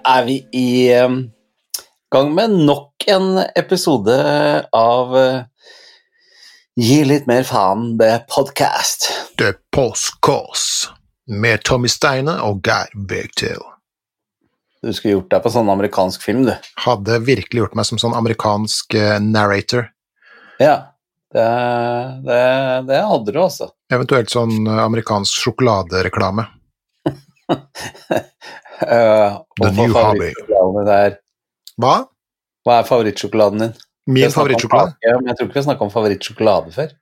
Er vi i um, gang med nok en episode av uh, Gi litt mer faen, det podcast. The Postkås med Tommy Steine og Geir Bøgtil. Du skulle gjort deg på sånn amerikansk film, du. Hadde virkelig gjort meg som sånn amerikansk eh, narrator. Ja, det, det, det hadde du, altså. Eventuelt sånn eh, amerikansk sjokoladereklame. Uh, The new hobby. Hva? hva er favorittsjokoladen din? Min favorittsjokolade? Ja, Men jeg tror ikke vi har snakka om favorittsjokolade før.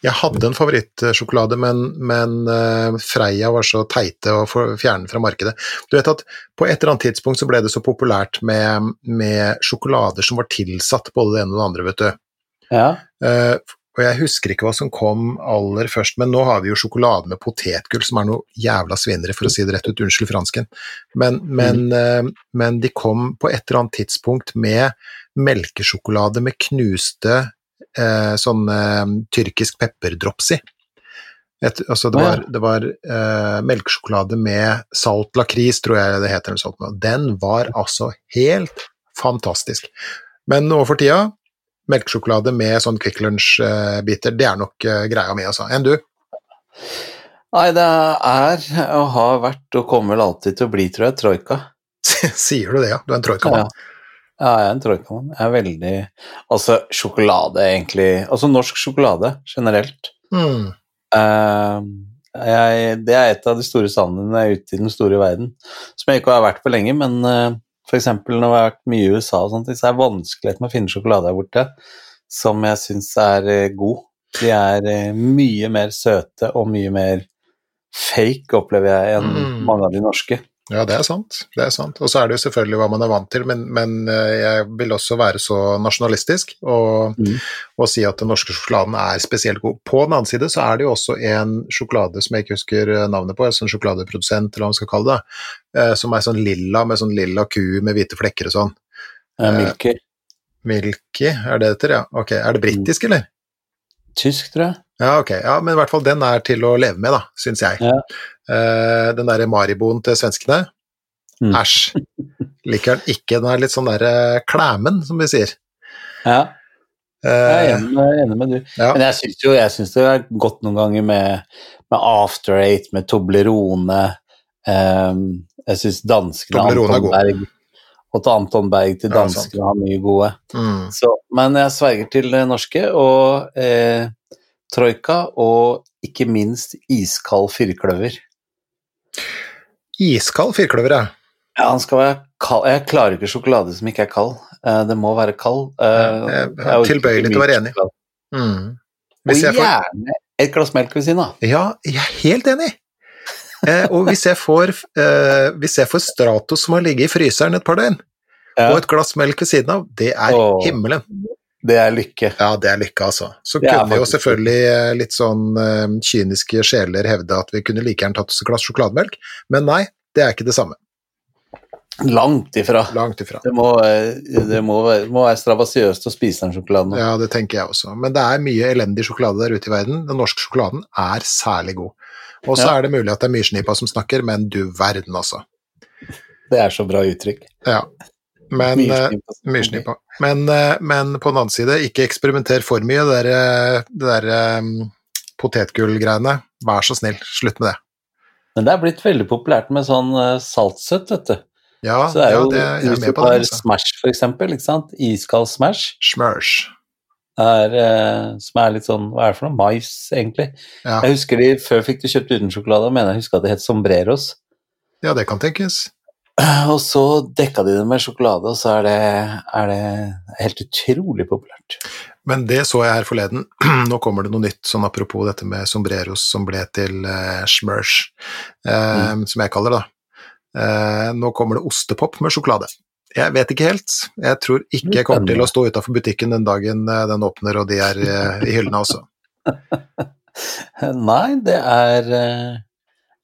Jeg hadde en favorittsjokolade, men, men uh, Freia var så teite å fjerne fra markedet. Du vet at på et eller annet tidspunkt så ble det så populært med, med sjokolader som var tilsatt både det ene og det andre, vet du. Ja. Eh, og jeg husker ikke hva som kom aller først, men nå har vi jo sjokolade med potetgull, som er noe jævla svinnere, for å si det rett ut, unnskyld fransken. Men, men, eh, men de kom på et eller annet tidspunkt med melkesjokolade med knuste eh, sånne tyrkisk pepperdrops i. Et, altså det var, det var eh, melkesjokolade med salt lakris, tror jeg det heter. Den var altså helt fantastisk. Men nå for tida, melkesjokolade med sånn Kvikk Lunsj-biter, det er nok eh, greia mi, altså. Enn du? Nei, det er og har vært og kommer vel alltid til å bli, tror jeg, troika. Sier du det, ja? Du er en troikamann? Ja, jeg er en troikamann. Jeg er veldig Altså, sjokolade, egentlig Altså norsk sjokolade generelt. Mm. Uh, jeg, det er et av de store savnene når jeg er ute i den store verden, som jeg ikke har vært på lenge, men uh, f.eks. når jeg har vært mye i USA, og sånt, så er det vanskeligheten med å finne sjokolade der borte som jeg syns er eh, god. De er eh, mye mer søte og mye mer fake, opplever jeg, enn Mm. mange av de norske. Ja, det er sant. Det er sant. Og så er det jo selvfølgelig hva man er vant til, men, men eh, jeg vil også være så nasjonalistisk og, Mm. og si at den norske sjokoladen er spesielt god. På den annen side så er det jo også en sjokolade som jeg ikke husker eh, navnet på, en sånn sjokoladeprodusent, eller hva man skal kalle det, eh, som er sånn lilla, med sånn lilla ku med hvite flekker og sånn. Eh, Milky. Milky, er det det heter, ja? Ok, er det britisk, eller? Tysk, tror jeg. Ja, ok. Ja, men i hvert fall den er til å leve med, da, syns jeg. Ja. Uh, den derre Mariboen til svenskene, Mm. æsj. Liker den ikke. Den er litt sånn derre klæmen, som vi sier. Ja, jeg er Eh, enig med, enig med du. ja. Men jeg syns jo jeg synes det er godt noen ganger med, med After Eight, med Toblerone um, Jeg syns danskene Anton god. Berg og til Anton Berg til Ja, danskene har mye gode. Mm. Så, men jeg sverger til det norske, og eh, troika, og ikke minst iskald firkløver. Iskald firkløver, ja. Ja, han skal være kald. Jeg klarer ikke sjokolade som ikke er kald. Eh, det må være kald. Eh, jeg er tilbøyelig til å være enig. Mm. Og jeg får, gjerne et glass melk ved siden av. ja, jeg er helt enig. Eh, og hvis jeg, får, eh, hvis jeg får Stratos som har ligget i fryseren et par døgn, Ja. og et glass melk ved siden av, det er Åh. himmelen. Det er lykke. Ja, det er lykke, altså. Så Det kunne jo selvfølgelig eh, litt sånn uh, kyniske sjeler hevde at vi kunne like gjerne tatt oss et glass sjokolademelk, men nei, det er ikke det samme. Langt ifra. Langt ifra. Det må, eh, det må, være, må være strabasiøst å spise den sjokoladen. Ja, det tenker jeg også. Men det er mye elendig sjokolade der ute i verden. Den norske sjokoladen er særlig god. Og så Ja. er det mulig at det er myrsnipa som snakker, men du verden, altså. Det er så bra uttrykk. Ja. Men eh, Myrsnipa. Myrsnipa. Men, eh, men på den annen side, ikke eksperimenter for mye. Det der, eh, det der um, potetgullgreiene. Vær så snill, slutt med det. Men det er blitt veldig populært med sånn eh, saltsøtt, vet du. Ja, Så det er ja jo, det, er hvis du med på tar. Altså. Smash, for eksempel, ikke sant? Iskald Smash, Smørs. er, eh, som er litt sånn, hva er det for noe? Mais, egentlig. Ja. Jeg husker de, før fikk du kjøpt uten sjokolade, mener jeg husker at det het Sombreros. ja, det kan tenkes. Og så dekka de det med sjokolade, og så er det, er det helt utrolig populært. Men det så jeg her forleden. Nå kommer det noe nytt, sånn apropos dette med sombreros som ble til uh, smørs, eh, som jeg kaller det. da. Eh, nå kommer det ostepop med sjokolade. Jeg vet ikke helt. Jeg tror ikke jeg kommer til å stå utafor butikken den dagen eh, den åpner og de er eh, i hyllene også. Nei, det er eh,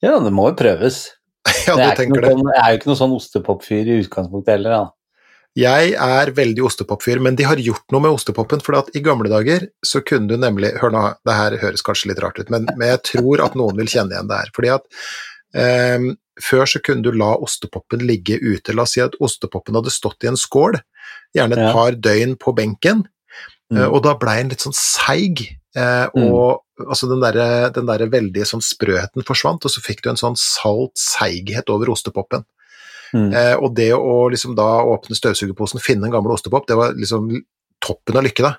Ja, det må jo prøves. Ja, du er ikke noe det. sånn, er jo ikke noe sånn ostepopfyr i utgangspunktet heller. da. Jeg er veldig ostepopfyr, men de har gjort noe med ostepopen, for i gamle dager så kunne du nemlig Hør nå, det her høres kanskje litt rart ut, men, men jeg tror at noen vil kjenne igjen det her. Fordi at Um, før så kunne du la ostepopen ligge ute. La oss si at ostepopen hadde stått i en skål, gjerne et Ja. par døgn på benken, Mm. eh, og da blei den litt sånn seig. Eh, Mm. og altså den derre den der veldige sånn sprøheten forsvant, og så fikk du en sånn salt seighet over ostepopen. Mm. Eh, og det å liksom da åpne støvsugerposen, finne en gammel ostepop, det var liksom toppen av lykke, da.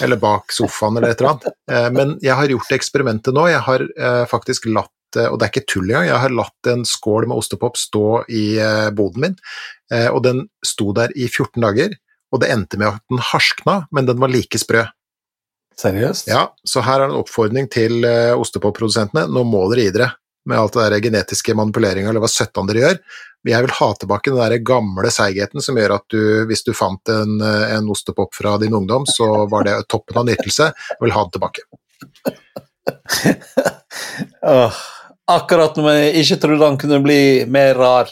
Eller bak sofaen eller et eller annet. Eh, men jeg har gjort eksperimentet nå. Jeg har eh, faktisk latt eh, og det er ikke tull engang, jeg har latt en skål med ostepop stå i eh, boden min, eh, og den sto der i 14 dager, og det endte med at den harskna, men den var like sprø. Seriøst? Ja, så her er det en oppfordring til eh, ostepopprodusentene, nå må dere gi dere med alt det der genetiske manipuleringa eller hva søttan dere gjør. Jeg vil ha tilbake den der gamle seigheten som gjør at du, hvis du fant en, eh, en ostepop fra din ungdom, så var det toppen av nytelse. Jeg vil ha den tilbake. oh, akkurat når jeg ikke trodde han kunne bli mer rar,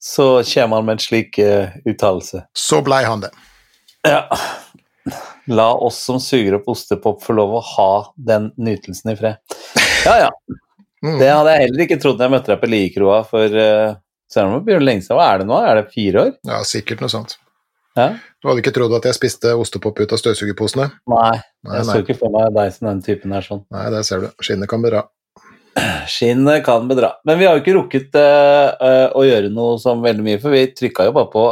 så kommer han med en slik uh, uttalelse. Så blei han det. Ja. La oss som suger opp ostepop få lov å ha den nytelsen i fred. Ja, ja. Mm. Det hadde jeg heller ikke trodd da jeg møtte deg på Liekroa for uh, Selv om det begynner lenge siden. Hva er det nå? Er det fire år? Ja, sikkert noe sånt. Ja? Du hadde ikke trodd at jeg spiste ostepop ut av støvsugerposene? Nei, Nei, jeg så ikke for meg deg som den typen her sånn. Nei, der ser du. Skinnet kan bedra. Skinnet kan bedra. Men vi har jo ikke rukket uh, uh, å gjøre noe som veldig mye, for vi trykka jo bare på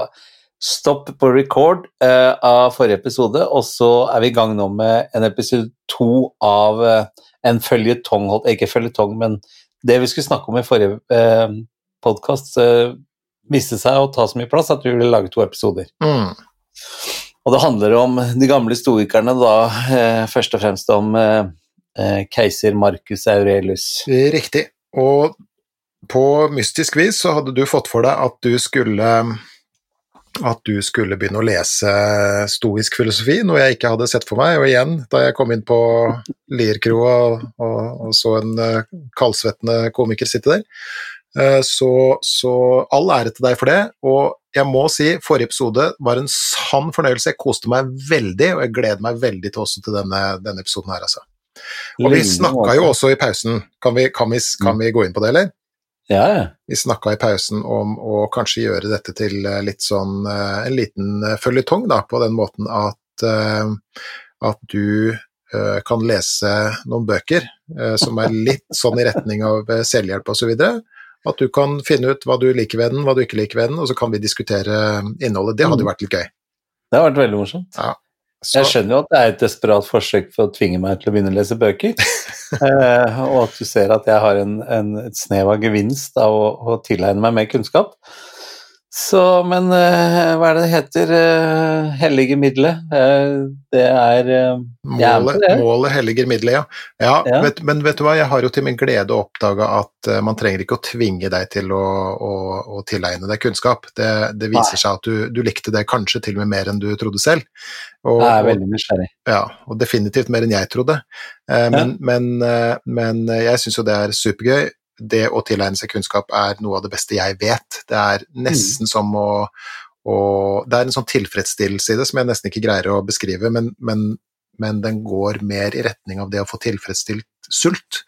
stopp på record eh, av forrige episode, og så er vi i gang nå med en episode to av eh, en føljetong, holdt ikke føljetong, men det vi skulle snakke om i forrige uh, podkast, viste seg å ta så mye plass at vi ville lage to episoder. Mm. Og det handler om de gamle stoikerne, da eh, først og fremst om eh, eh, keiser Marcus Aurelius. Riktig. Og på mystisk vis så hadde du fått for deg at du skulle at du skulle begynne å lese stoisk filosofi, noe jeg ikke hadde sett for meg. Og igjen, da jeg kom inn på Lierkroa og, og så en eh, kaldsvettende komiker sitte der, eh, så, så all ære til deg for det. Og jeg må si, forrige episode var en sann fornøyelse. Jeg koste meg veldig, og jeg gleder meg veldig til også til denne, denne episoden her, altså. Og vi snakka jo også i pausen. Kan vi, kan, vi, kan vi gå inn på det, eller? Ja, ja. Vi snakka i pausen om å kanskje gjøre dette til eh, litt sånn eh, en liten eh, føljetong, da, på den måten at, at du kan lese noen bøker som er litt sånn i retning av selvhjelp osv. At du kan finne ut hva du liker ved den, hva du ikke liker ved den, og så kan vi diskutere innholdet. Det hadde jo vært litt gøy. Det har vært veldig morsomt. Så, Jeg skjønner jo at det er et desperat forsøk for å tvinge meg til å begynne å lese bøker, eh, og at du ser at jeg har en, en, et snev av gevinst av å, å tilegne meg mer kunnskap. Så, men eh, hva er det det heter? Eh, hellige middelet. Eh, det er Målet, det. målet helliger middelet, ja. ja, Ja. Vet, men vet du hva, jeg har jo til min glede oppdaga at man trenger ikke å tvinge deg til å, å, å tilegne deg kunnskap. Det, det viser Nei. seg at du, du likte det kanskje til og med mer enn du trodde selv. Og, Jeg er veldig nysgjerrig. ja, og definitivt mer enn jeg trodde. Men, men, eh, men jeg syns jo det er supergøy. Det å tilegne seg kunnskap er noe av det beste jeg vet. Det er nesten som å å, det er en sånn tilfredsstillelse i det som jeg nesten ikke greier å beskrive, men, men, men den går mer i retning av det å få tilfredsstilt sult.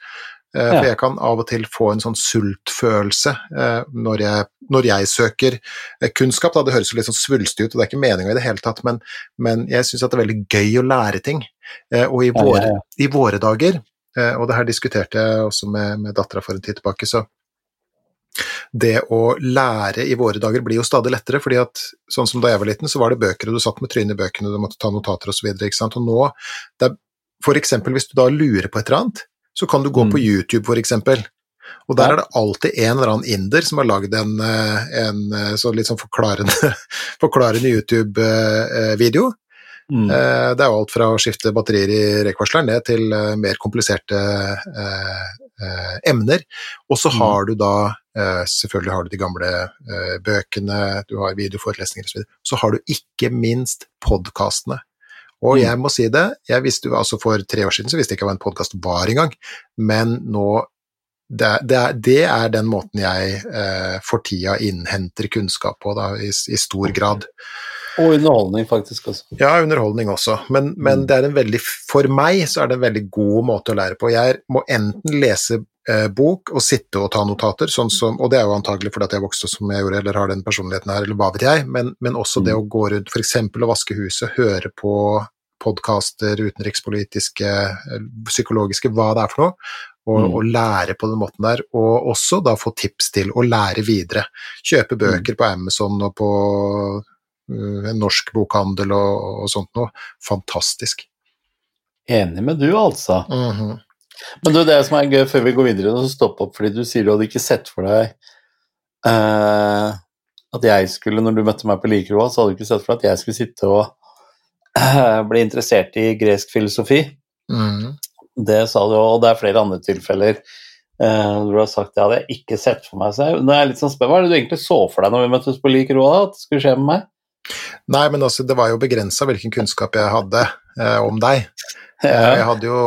Ja. For jeg kan av og til få en sånn sultfølelse eh, når jeg, når jeg søker eh, kunnskap. Da. Det høres jo litt sånn svulstig ut, og det er ikke meninga i det hele tatt, men, men jeg syns det er veldig gøy å lære ting. Eh, Og i våre, ja, ja. i våre dager, eh, og det her diskuterte jeg også med, med dattera for en tid tilbake, så det å lære i våre dager blir jo stadig lettere, fordi at sånn som da jeg var liten, så var det bøker, og du satt med trynet i bøkene, du måtte ta notater osv. Og nå, det er, for eksempel hvis du da lurer på et eller annet, så kan du gå Mm. på YouTube, for eksempel. Og der er det alltid en eller annen inder som har lagd en, eh, en eh, så litt sånn forklarende, forklarende YouTube-video. Mm. Eh, Det er jo alt fra å skifte batterier i rekvarsleren ned til eh, mer kompliserte eh, eh, emner. Og så Mm. har du da eh, Selvfølgelig har du de gamle eh, bøkene, du har videoforelesninger osv. Så, videre. så har du ikke minst podkastene. Og Mm. jeg må si det, jeg visste jo altså for tre år siden så visste jeg ikke hva en podkast var engang, men nå det, er- det, er, det er den måten jeg for tida innhenter kunnskap på, da, i, i stor grad. Og underholdning, faktisk også. Ja, underholdning også, men, men Mm. det er en veldig, for meg så er det en veldig god måte å lære på. Jeg må enten lese eh, bok og sitte og ta notater, sånn som, og det er jo antagelig fordi at jeg vokste som jeg gjorde, eller har den personligheten her, eller hva vet jeg, men, men også det Mm. å gå rundt f.eks. å vaske huset, høre på podkaster, utenrikspolitiske, eh, psykologiske, hva det er for noe, og, Mm. og lære på den måten der, og også da få tips til å lære videre. Kjøpe bøker på Amazon og på en norsk bokhandel og, og sånt noe. Fantastisk. Enig med du, altså. Mhm. Men du, det som er gøy før vi går videre, så stopp opp, fordi du sier du hadde ikke sett for deg uh, at jeg skulle, når du møtte meg på Likeroa, så hadde du ikke sett for deg at jeg skulle sitte og uh, bli interessert i gresk filosofi. Mhm. Det sa du, og det er flere andre tilfeller uh, hvor du har sagt det hadde jeg ikke sett for meg. Så jeg, nå er jeg litt sånn spør, Hva er det du egentlig så for deg når vi møttes på Likerua, da, at det skulle skje med meg? Nei, men altså, det var jo begrensa hvilken kunnskap jeg hadde eh, om deg. Jeg hadde jo,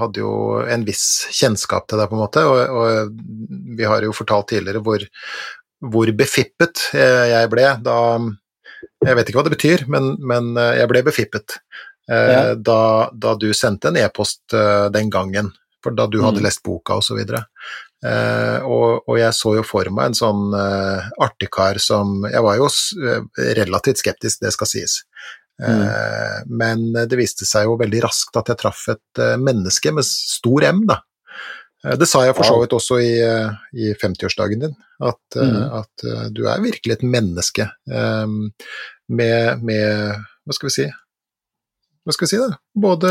hadde jo en viss kjennskap til deg, på en måte, og, og vi har jo fortalt tidligere hvor, hvor befippet eh, jeg ble da Jeg vet ikke hva det betyr, men, men eh, jeg ble befippet eh, Ja. da, da du sendte en e-post eh, den gangen, for da du hadde Mm. lest boka osv. Eh, og, og jeg så jo for meg en sånn uh, artig kar som Jeg var jo eh, relativt skeptisk, det skal sies. Eh, Men det viste seg jo veldig raskt at jeg traff et menneske med stor M, da. Det sa jeg for så vidt også i, i 50-årsdagen din, at, Mhm. at du er virkelig et menneske med, med Hva skal vi si? Hva skal jeg si, da? Både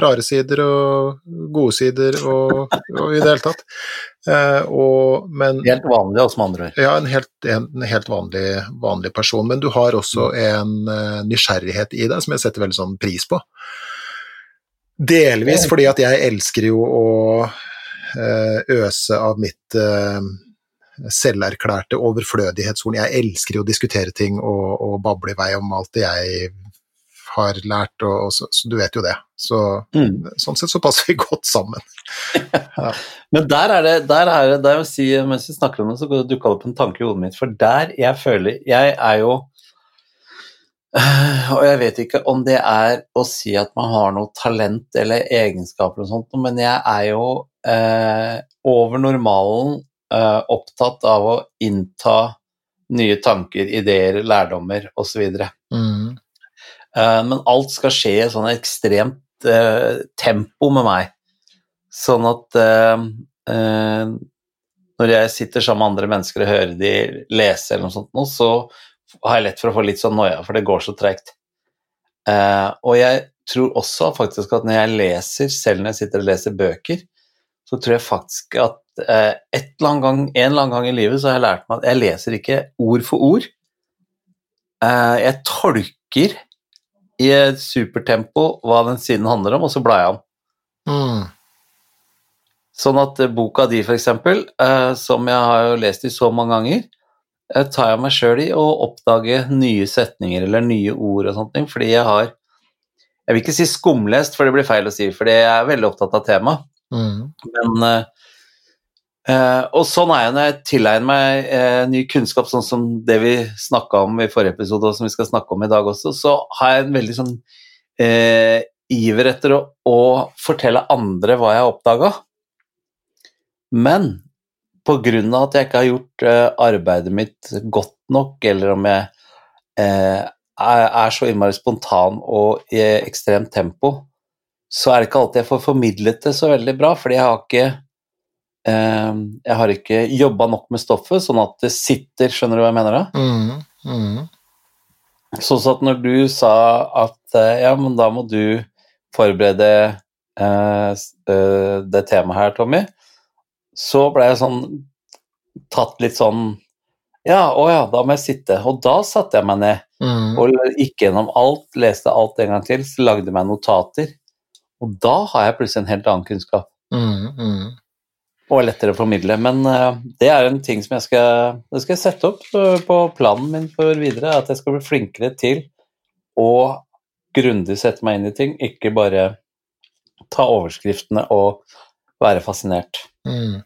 rare sider og gode sider og, og i det hele tatt. Eh, og, men Helt vanlig, altså, med andre ord. ja, en helt, en helt vanlig, vanlig person, men du har også en uh, nysgjerrighet i deg som jeg setter veldig sånn pris på. Delvis fordi at jeg elsker jo å uh, øse av mitt uh, selverklærte overflødighetshorn. Jeg elsker jo å diskutere ting og, og bable i vei om alt det jeg har lært, og, og så, så du vet jo det. Så, Mm. sånn sett så passer vi godt sammen. Men der er det, der er det, der si, mens vi snakker om det, så dukka det opp en tanke i hodet mitt, for der jeg føler Jeg er jo Og jeg vet ikke om det er å si at man har noe talent eller egenskaper og sånt, men jeg er jo eh, over normalen eh, opptatt av å innta nye tanker, ideer, lærdommer osv. Mm. Eh, men alt skal skje i sånn ekstremt eh, tempo med meg. Sånn at eh, eh, når jeg sitter sammen med andre mennesker og hører de lese eller noe sånt, nå, så har jeg lett for å få litt sånn noia, for det går så tregt. Eh, og jeg tror også faktisk at når jeg leser, selv når jeg sitter og leser bøker, så tror jeg faktisk at eh, et eller annen gang, en eller annen gang i livet så har jeg lært meg at jeg leser ikke ord for ord. Jeg tolker i et supertempo hva den siden handler om, og så blar jeg om. Mm. Sånn at eh, boka di, for eksempel, eh, som jeg har jo lest i så mange ganger, eh, tar jeg meg sjøl i å oppdage nye setninger eller nye ord og sånne ting, fordi jeg har Jeg vil ikke si skumlest, for det blir feil å si, for jeg er veldig opptatt av temaet. Mm. Men eh, Og sånn er jeg når jeg tilegner meg eh, ny kunnskap, sånn som det vi snakka om i forrige episode, og som vi skal snakke om i dag også, så har jeg en veldig sånn eh, iver etter å, å fortelle andre hva jeg har oppdaga. Men på grunn av at jeg ikke har gjort arbeidet mitt godt nok, eller om jeg er, så innmari spontan og i ekstremt tempo, så er det ikke alltid jeg får formidlet det så veldig bra, fordi jeg har ikke jeg har ikke jobba nok med stoffet, sånn at det sitter, skjønner du hva jeg mener da? Mm. Mm. Sånn at når du sa at eh, ja, men da må du forberede eh, eh, det temaet her, Tommy, så ble jeg sånn tatt litt sånn Ja, å ja, da må jeg sitte. Og da satte jeg meg ned Mm. og gikk gjennom alt, leste alt en gang til, så lagde meg notater. Og da har jeg plutselig en helt annen kunnskap, Mm. Mm. Og er lettere å formidle. Men eh, det er en ting som jeg skal, det skal jeg sette opp eh, på planen min for videre, at jeg skal bli flinkere til å grundig sette meg inn i ting, ikke bare ta overskriftene og være fascinert. Mm.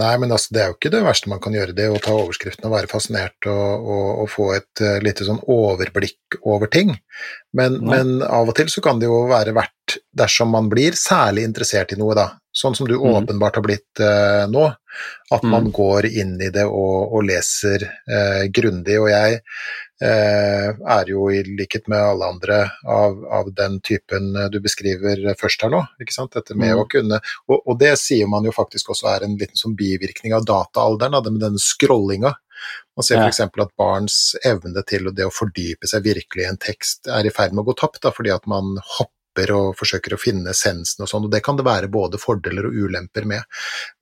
Nei, men altså, det er jo ikke det verste man kan gjøre, det å ta overskriften og være fascinert og, og, og få et uh, lite sånn overblikk over ting. Men, men av og til så kan det jo være verdt, dersom man blir særlig interessert i noe, da, sånn som du Mm. åpenbart har blitt eh, nå. At man Mm. går inn i det og, og leser eh, grundig. Og jeg eh, er jo i likhet med alle andre av, av den typen eh, du beskriver først her nå. ikke sant? Dette med Mm. å kunne og, og det sier man jo faktisk også er en liten sånn bivirkning av dataalderen, da, det med denne scrollinga. Man ser f.eks. at barns evne til det å fordype seg virkelig i en tekst er i ferd med å gå tapt, da, fordi at man hopper og forsøker å finne essensen og sånn, og det kan det være både fordeler og ulemper med.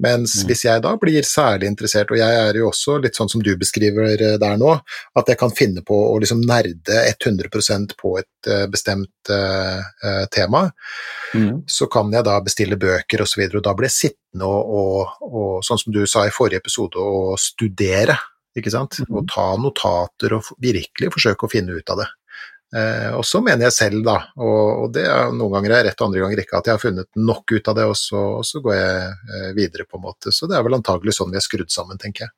Mens Mm. hvis jeg da blir særlig interessert, og jeg er jo også litt sånn som du beskriver eh, der nå, at jeg kan finne på å liksom nerde 100% på et eh, bestemt uh, tema, Mm. så kan jeg da bestille bøker osv., og, så videre, og da blir jeg sittende og, og, og, sånn som du sa i forrige episode, og studere, ikke sant, Mm. og ta notater og virkelig forsøke å finne ut av det. Eh, og så mener jeg selv, da, og, og det er noen ganger er rett, og andre ganger ikke, at jeg har funnet nok ut av det, og så, og så går jeg eh, videre, på en måte. Så det er vel antagelig sånn vi er skrudd sammen, tenker jeg.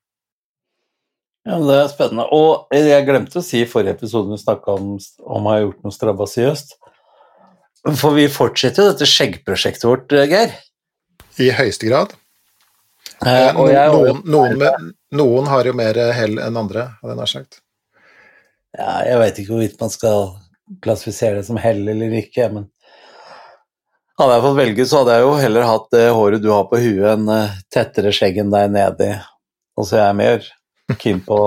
Ja, Det er spennende. Og jeg glemte å si i forrige episode vi snakka om om jeg har gjort noe strabasiøst. For vi fortsetter jo dette skjeggprosjektet vårt, Geir. I høyeste grad. Eh, og jeg, noen, noen, med, noen har jo mer hell enn andre, hadde jeg nær sagt. Ja, jeg veit ikke hvorvidt man skal klassifisere det som hell eller ikke, men hadde jeg fått velge, så hadde jeg jo heller hatt det håret du har på huet, enn eh, tettere skjegg enn deg nedi. Og så er jeg mer keen på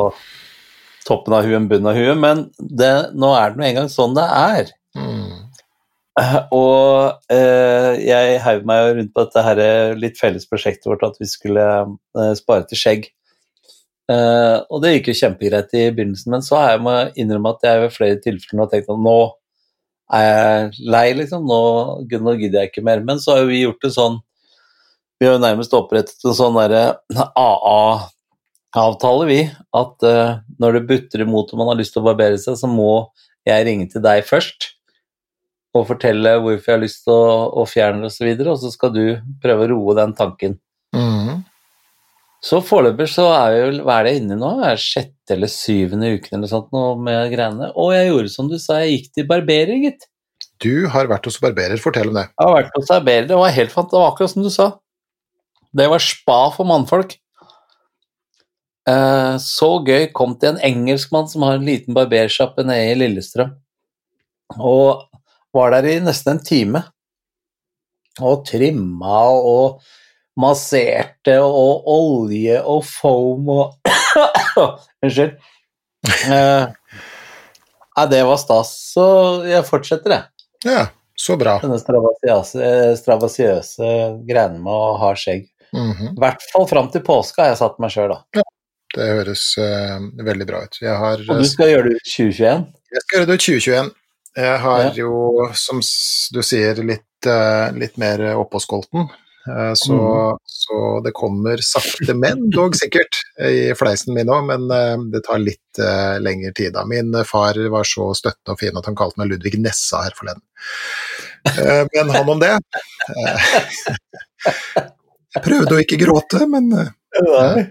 toppen av huet enn bunnen av huet, men det, nå er det nå engang sånn det er. Mm. Og eh, jeg heiv meg rundt på dette her eh, litt felles prosjektet vårt at vi skulle eh, spare til skjegg. Eh, og det gikk jo kjempegreit i begynnelsen, men så har jeg må innrømme at jeg ved flere tilfeller har tenkt at nå er jeg lei, liksom. Nå, gud, nå gidder jeg ikke mer. Men så har vi gjort det sånn Vi har jo nærmest opprettet en sånn derre AA-avtale, vi. At uh, når det butter imot og man har lyst til å barbere seg, så må jeg ringe til deg først og fortelle hvorfor jeg har lyst til å, å fjerne det osv., og, så videre, og så skal du prøve å roe den tanken. Mm. Så foreløpig så er vi vel Hva er det inne nå? Er sjette eller syvende uken eller sånt nå med greiene? Og jeg gjorde som du sa, jeg gikk til barberer, gitt. Du har vært hos barberer, fortell om det. Jeg har vært hos barberer, det var helt fant, det var akkurat som du sa. Det var spa for mannfolk. Eh, så gøy. Kom til en engelskmann som har en liten barbersjappe nede i Lillestrøm. Og var der i nesten en time. Og trimma og masserte og olje og foam og Unnskyld. Uh, ja, det var stas. Så jeg fortsetter, jeg. Ja, så bra. Denne strabasiøse, strabasiøse greiene med å ha skjegg. Mhm. I hvert fall fram til påske har jeg satt meg sjøl, da. Det høres uh, veldig bra ut. Har Og du skal gjøre det ut 2021? Jeg skal gjøre det ut 2021. Jeg har Ja. jo, som du sier, litt, uh, litt mer oppåskolten. Eh, Så, Mhm. så det kommer sakte, men dog sikkert i fleisen min òg, men eh, det tar litt eh, lengre tid. da. Min far var så støttende og fin at han kalte meg Ludvig Nessa her forleden. Eh, Men han om det. Eh, Jeg prøvde å ikke gråte, men eh, Nei.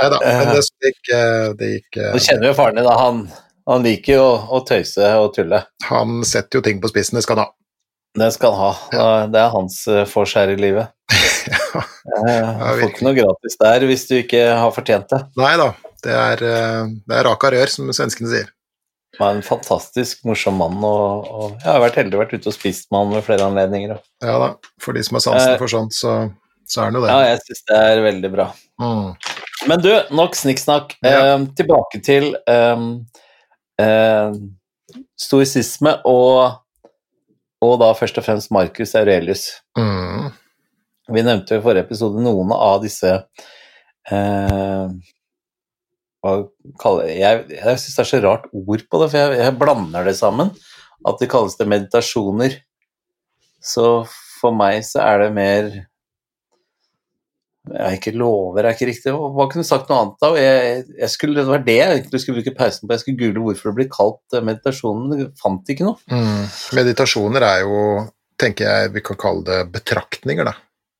Da. Men det gikk, eh, det gikk Du kjenner jo faren din, da. Han, han liker jo å, å tøyse og tulle. Han setter jo ting på spissen, det skal han ha. Det skal han ha. Det er hans eh, her i livet. Eh, Får ikke noe gratis der hvis du ikke har fortjent det. Nei da, det er, eh, det er raka rør, som svenskene sier. Han er en fantastisk morsom mann, og, og jeg har vært heldig vært ute og spist med han ved flere anledninger. og- Ja da, for de som har sansen Eh, for sånt, så, så er han jo det. Ja, jeg syns det er veldig bra. Mm. Men du, nok snikksnakk. Ja. Eh, tilbake til eh, eh, stoisisme og, og da først og fremst Marcus Aurelius. Mm. Vi nevnte jo i forrige episode noen av disse eh, kaller jeg Jeg, syns det er så rart ord på det, for jeg, jeg blander det sammen. At det kalles det meditasjoner. Så for meg så er det mer jeg ikke lover er ikke riktig. Hva kunne du sagt noe annet da? Jeg, jeg skulle, det var det jeg egentlig skulle bruke pausen på. Jeg skulle google hvorfor det blir kalt meditasjonen meditasjon, men jeg fant ikke noe. Mm. Meditasjoner er jo, tenker jeg vi kan kalle det betraktninger, da.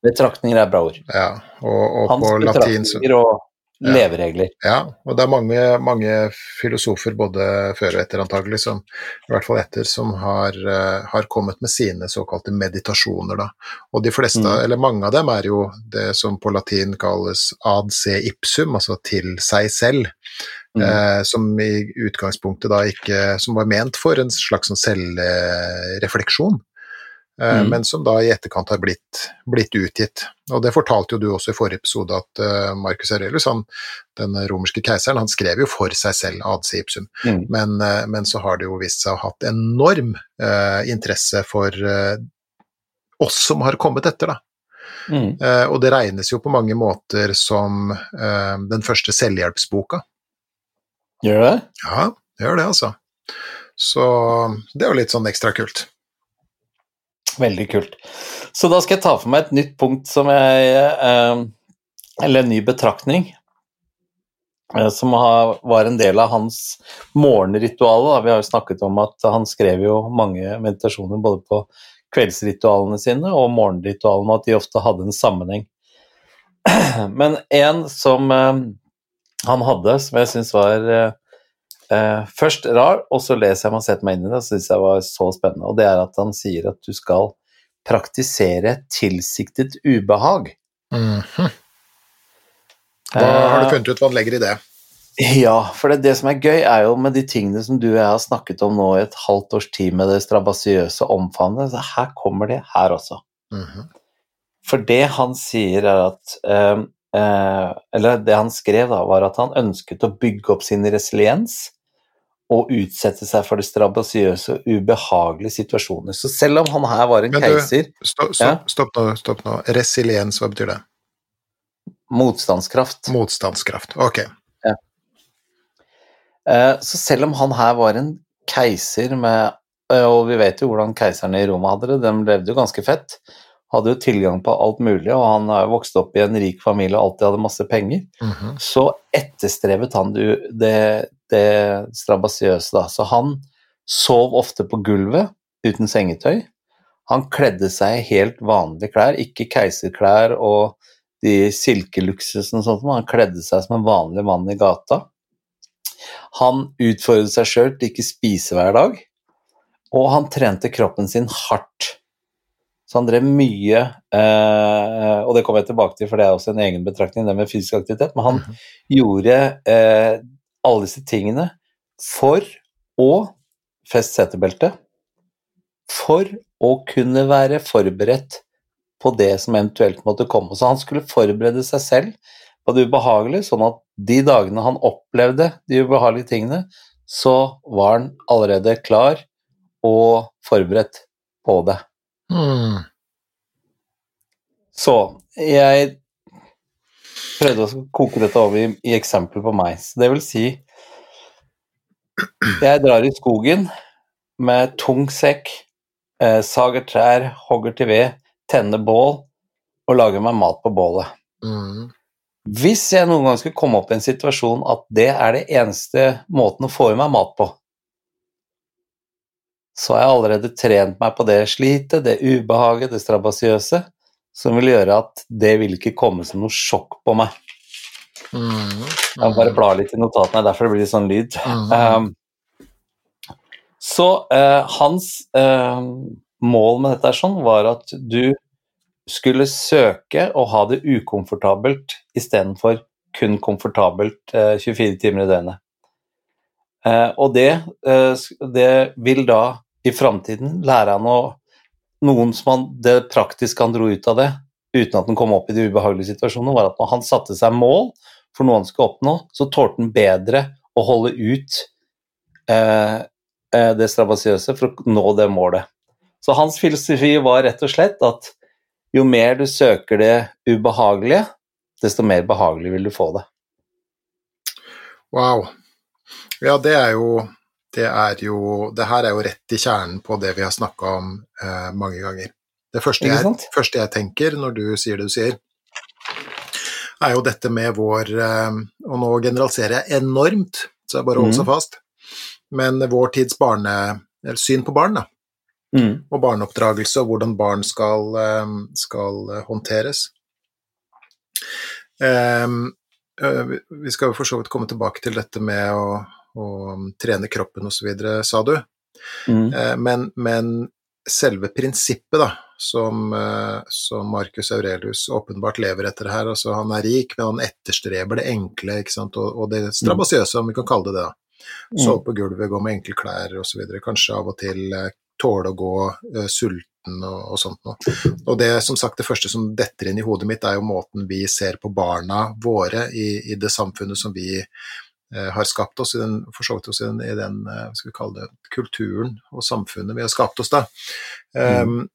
Betraktninger er bra ord. Ja, og, og Hans på latin så betraktninger og leveregler. Ja, og det er mange, mange filosofer både før og etter antagelig, som, i hvert fall etter, som har, eh, har kommet med sine såkalte meditasjoner, da. Og de fleste, Mm. eller mange av dem, er jo det som på latin kalles ad se ipsum, altså til seg selv. Mm. Eh, som i utgangspunktet da ikke Som var ment for en slags sånn selvrefleksjon. Eh, Mm. Men som da i etterkant har blitt, blitt utgitt. Og det fortalte jo du også i forrige episode, at uh, Marcus Aurelius, han, den romerske keiseren, han skrev jo for seg selv Adse ipsum. Mm. Men, uh, men så har det jo vist seg å ha hatt enorm uh, interesse for oss som har kommet etter, da. Mm. Og det regnes jo på mange måter som den første selvhjelpsboka. Gjør det? Ja, det gjør det, altså. Så det er jo litt sånn ekstra kult. Veldig kult. Så da skal jeg ta for meg et nytt punkt som jeg eh, Eller en ny betraktning. eh, Som var en del av hans morgenritual. Vi har jo snakket om at han skrev jo mange meditasjoner både på kveldsritualene sine og morgenritualene, og at de ofte hadde en sammenheng. Men en som eh, han hadde, som jeg syns var eh, eh, først rar, og så leser jeg meg og setter meg inn i det, og syns jeg var så spennende. Og det er at han sier at du skal praktisere tilsiktet ubehag. Mhm. Hva har du funnet ut hva han legger i det? Ja, for det, det som er gøy, er jo med de tingene som du og jeg har snakket om nå i et halvt års tid med det strabasiøse omfavnet, så her kommer det her også. Mhm. For det han sier er at uh, eh, Eller det han skrev, da, var at han ønsket å bygge opp sin resiliens og utsette seg for det strabasiøse og ubehagelige situasjoner. Så selv om han her var en keiser, Stopp, Ja. stopp, stopp nå. Stopp nå. Resiliens, hva betyr det? motstandskraft Motstandskraft. Ok. Ja. Så selv om han her var en keiser med eh, Og vi vet jo hvordan keiserne i Roma hadde det, de levde jo ganske fett. Hadde jo tilgang på alt mulig, og han har vokst opp i en rik familie og alltid hadde masse penger. Mhm. Så etterstrevet han det, det, det strabasiøse, da. Så han sov ofte på gulvet uten sengetøy. Han kledde seg i helt vanlige klær, ikke keiserklær og de silkeluksusene og sånt, men han kledde seg som en vanlig mann i gata. Han utfordret seg sjøl til ikke spise hver dag, og han trente kroppen sin hardt. Så han drev mye, eh, og det kommer jeg tilbake til, for det er også en egen betraktning, det med fysisk aktivitet, men han Mhm. gjorde eh, alle disse tingene for å feste setebeltet, for å kunne være forberedt på det som eventuelt måtte komme. Så han skulle forberede seg selv på det ubehagelige, sånn at de dagene han opplevde de ubehagelige tingene, så var han allerede klar og forberedt på det. Mm. Så jeg prøvde å koke dette over i, i eksempler på meg. Så det vil si Jeg drar i skogen med tung sekk, eh, sager trær, hogger til ved, tenner bål og lager meg mat på bålet. Mm. Hvis jeg noen gang skulle komme opp i en situasjon at det er det eneste måten å få i meg mat på, så har jeg allerede trent meg på det slitet, det ubehaget, det strabasiøse, som vil gjøre at det vil ikke komme som noe sjokk på meg. Mm. Jeg bare blar litt i notatene, derfor det blir litt sånn lyd. Mm. Um, så uh, hans uh, mål med dette sånn, var at du skulle søke å ha det ukomfortabelt istedenfor kun komfortabelt uh, 24 timer i døgnet. Eh, og det, eh, det vil da i framtiden lære han å Noen som han, det praktiske han dro ut av det, uten at han kom opp i de ubehagelige situasjonene, var at når han satte seg mål for noe han skulle oppnå, så tålte han bedre å holde ut eh, eh, det strabasiøse for å nå det målet. Så hans filosofi var rett og slett at jo mer du søker det ubehagelige, desto mer behagelig vil du få det. Wow. Ja, det er jo det er jo Det her er jo rett i kjernen på det vi har snakka om eh, mange ganger. Det første jeg, første jeg tenker når du sier det du sier, er jo dette med vår eh, Og nå generaliserer jeg enormt, så jeg bare holder seg fast. Men vår tids barne... Syn på barn, da. Mm. Og barneoppdragelse, og hvordan barn skal, eh, skal eh, håndteres. Ehm, øh, vi- skal for så vidt komme tilbake til dette med å, å trene kroppen osv., sa du. Mm. Eh, Men, men selve prinsippet da, som, eh, som Marcus Aurelius åpenbart lever etter her, altså han er rik, men han etterstreber det enkle? Og, og det strabasiøse, om vi kan kalle det det. da. Sove på gulvet, gå med enkle klær osv. Kanskje av og til eh, tåle å gå uh, sulten og, og sånt noe. Og det som sagt, det første som detter inn i hodet mitt, er jo måten vi ser på barna våre i, i det samfunnet som vi har skapt oss i den, oss i den, i den eh, skal vi kalle det, kulturen og samfunnet vi har skapt oss da. Um,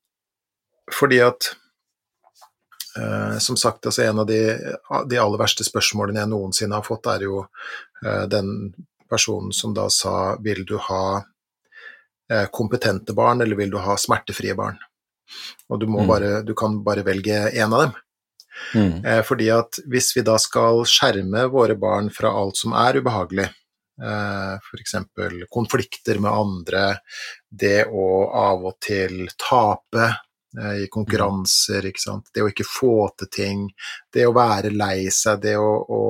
fordi at uh, som sagt, altså en av de, de aller verste spørsmålene jeg noensinne har fått, er jo uh, den personen som da sa vil du ha uh, kompetente barn, eller vil du ha smertefrie barn? Og du, må Mm. bare, du kan bare velge én av dem. Mm. Eh, fordi at hvis vi da skal skjerme våre barn fra alt som er ubehagelig, eh, f.eks. konflikter med andre, det å av og til tape i konkurranser, ikke sant? det å ikke få til ting, det å være lei seg, det å, å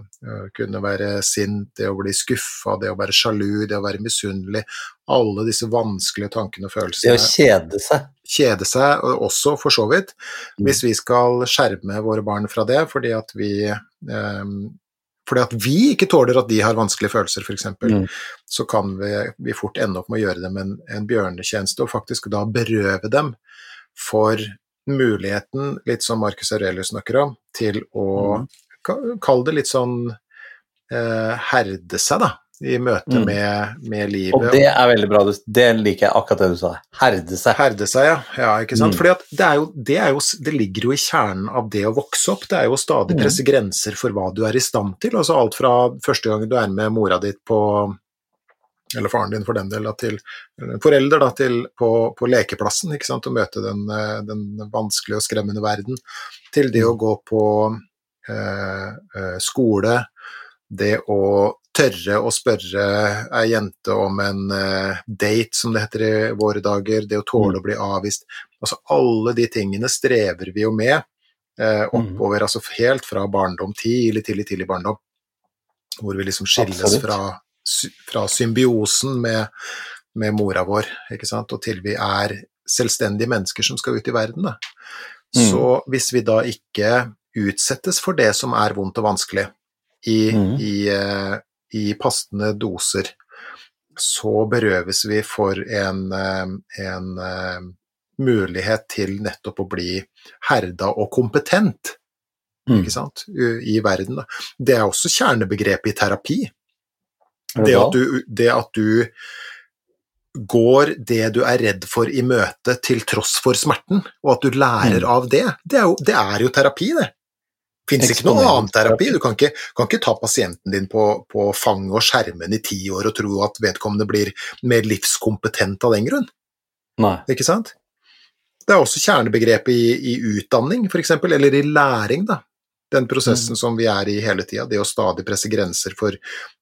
eh, kunne være sint, det å bli skuffa, det å være sjalu, det å være misunnelig, alle disse vanskelige tankene og følelsene. Det å kjede seg. kjede seg, og også for så vidt, Mm. hvis vi skal skjerme våre barn fra det fordi at vi ehm, fordi at vi ikke tåler at de har vanskelige følelser, f.eks., Mm. så kan vi, vi fort ende opp med å gjøre dem en, en bjørnetjeneste, og faktisk da berøve dem for muligheten, litt som Marcus Aurelius snakker om, til å Mm. ka- Kall det litt sånn eh, herde seg, da, i møte Mm. med, med livet. Og det er veldig bra. Det liker jeg akkurat det du sa. Herde seg. Herde seg, ja. ja ikke sant? Mm. Fordi at det, er jo, det, er jo, det ligger jo i kjernen av det å vokse opp. Det er jo å stadig Mm. presse grenser for hva du er i stand til. Altså alt fra første gang du er med mora ditt på eller faren din for den del, da, til forelder da, til, på, på lekeplassen, ikke sant, og møte den, eh, den vanskelige og skremmende verden, til det å gå på eh, eh, skole, det å tørre å spørre ei jente om en eh, date, som det heter i våre dager, det å tåle å bli avvist. Altså alle de tingene strever vi jo med eh, oppover, altså helt fra barndom, tidlig, tidlig, tidlig barndom, hvor vi liksom skilles Absolutt. fra, fra symbiosen med, med mora vår, ikke sant, og til vi er selvstendige mennesker som skal ut i verden. Da. Mm. Så hvis vi da ikke utsettes for det som er vondt og vanskelig, i, Mm. i, eh, i passende doser, så berøves vi for en, eh, en eh, mulighet til nettopp å bli herda og kompetent Mm. ikke sant, i verden. Da. Det er også kjernebegrepet i terapi. Det Det at, du, det at du går det du er redd for i møte til tross for smerten, og at du lærer Mm. av det, det er jo, det er jo terapi, det. Fins ikke noe annen terapi. Du kan ikke, kan ikke ta pasienten din på, på fanget og skjermen i ti år og tro at vedkommende blir mer livskompetent av den grunn. Nei. Ikke sant? Det er også kjernebegrepet i, i utdanning, f.eks., eller i læring, da. Den prosessen som vi er i hele tida, det å stadig presse grenser for,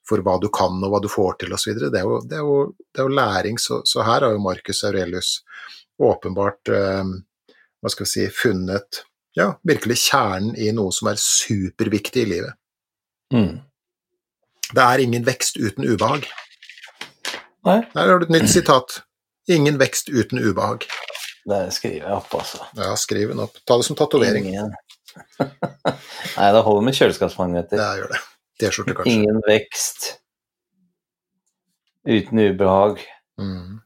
for hva du kan og hva du får til osv. Det, er jo- det, er jo- det er jo læring, så, så her har jo Marcus Aurelius åpenbart eh, hva skal vi si, funnet ja, virkelig kjernen i noe som er superviktig i livet. Mm. Det er ingen vekst uten ubehag. Nei, Her har du et nytt sitat. Ingen vekst uten ubehag. det skriver jeg opp, altså. Ja, skriv den opp. Ta det som tatovering. Ingen. Nei, det holder med kjøleskapsmagneter. Ja, gjør det. T-skjorte, kanskje. Ingen vekst uten ubehag. Mm.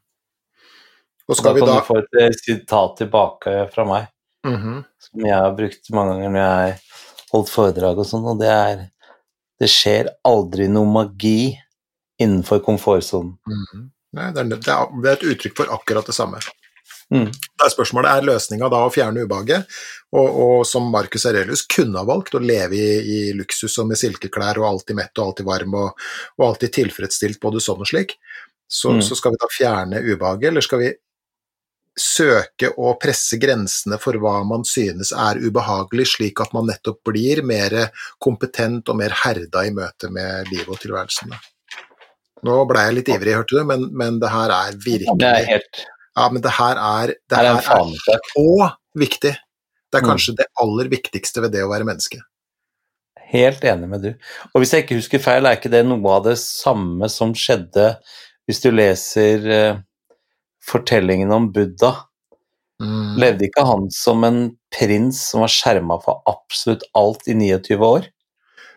Og Da skal vi kan da du få et eh, sitat tilbake fra meg, Mhm. som jeg har brukt mange ganger når jeg har holdt foredrag og sånn, og det er Det skjer aldri noe magi innenfor komfortsonen. Mhm. Nei, er, det er det er et uttrykk for akkurat det samme. Mm. Da er spørsmålet er løsninga da å fjerne ubehaget, og, og som Marcus Aurelius kunne ha valgt, å leve i, i luksus og med silkeklær og alltid mett og alltid varm og, og alltid tilfredsstilt både sånn og slik, så, Mm. så skal vi da fjerne ubehaget, eller skal vi søke å presse grensene for hva man synes er ubehagelig, slik at man nettopp blir mer kompetent og mer herda i møte med livet og tilværelsen. Nå ble jeg litt ivrig, hørte du, men, men det her er virkelig Det er helt Ja, men det her er, det er her er så viktig. Det er Mm. kanskje det aller viktigste ved det å være menneske. helt enig med du. Og hvis jeg ikke husker feil, er ikke det noe av det samme som skjedde hvis du leser uh, fortellingen om Buddha? Mm. Levde ikke han som en prins som var skjerma for absolutt alt i 29 år?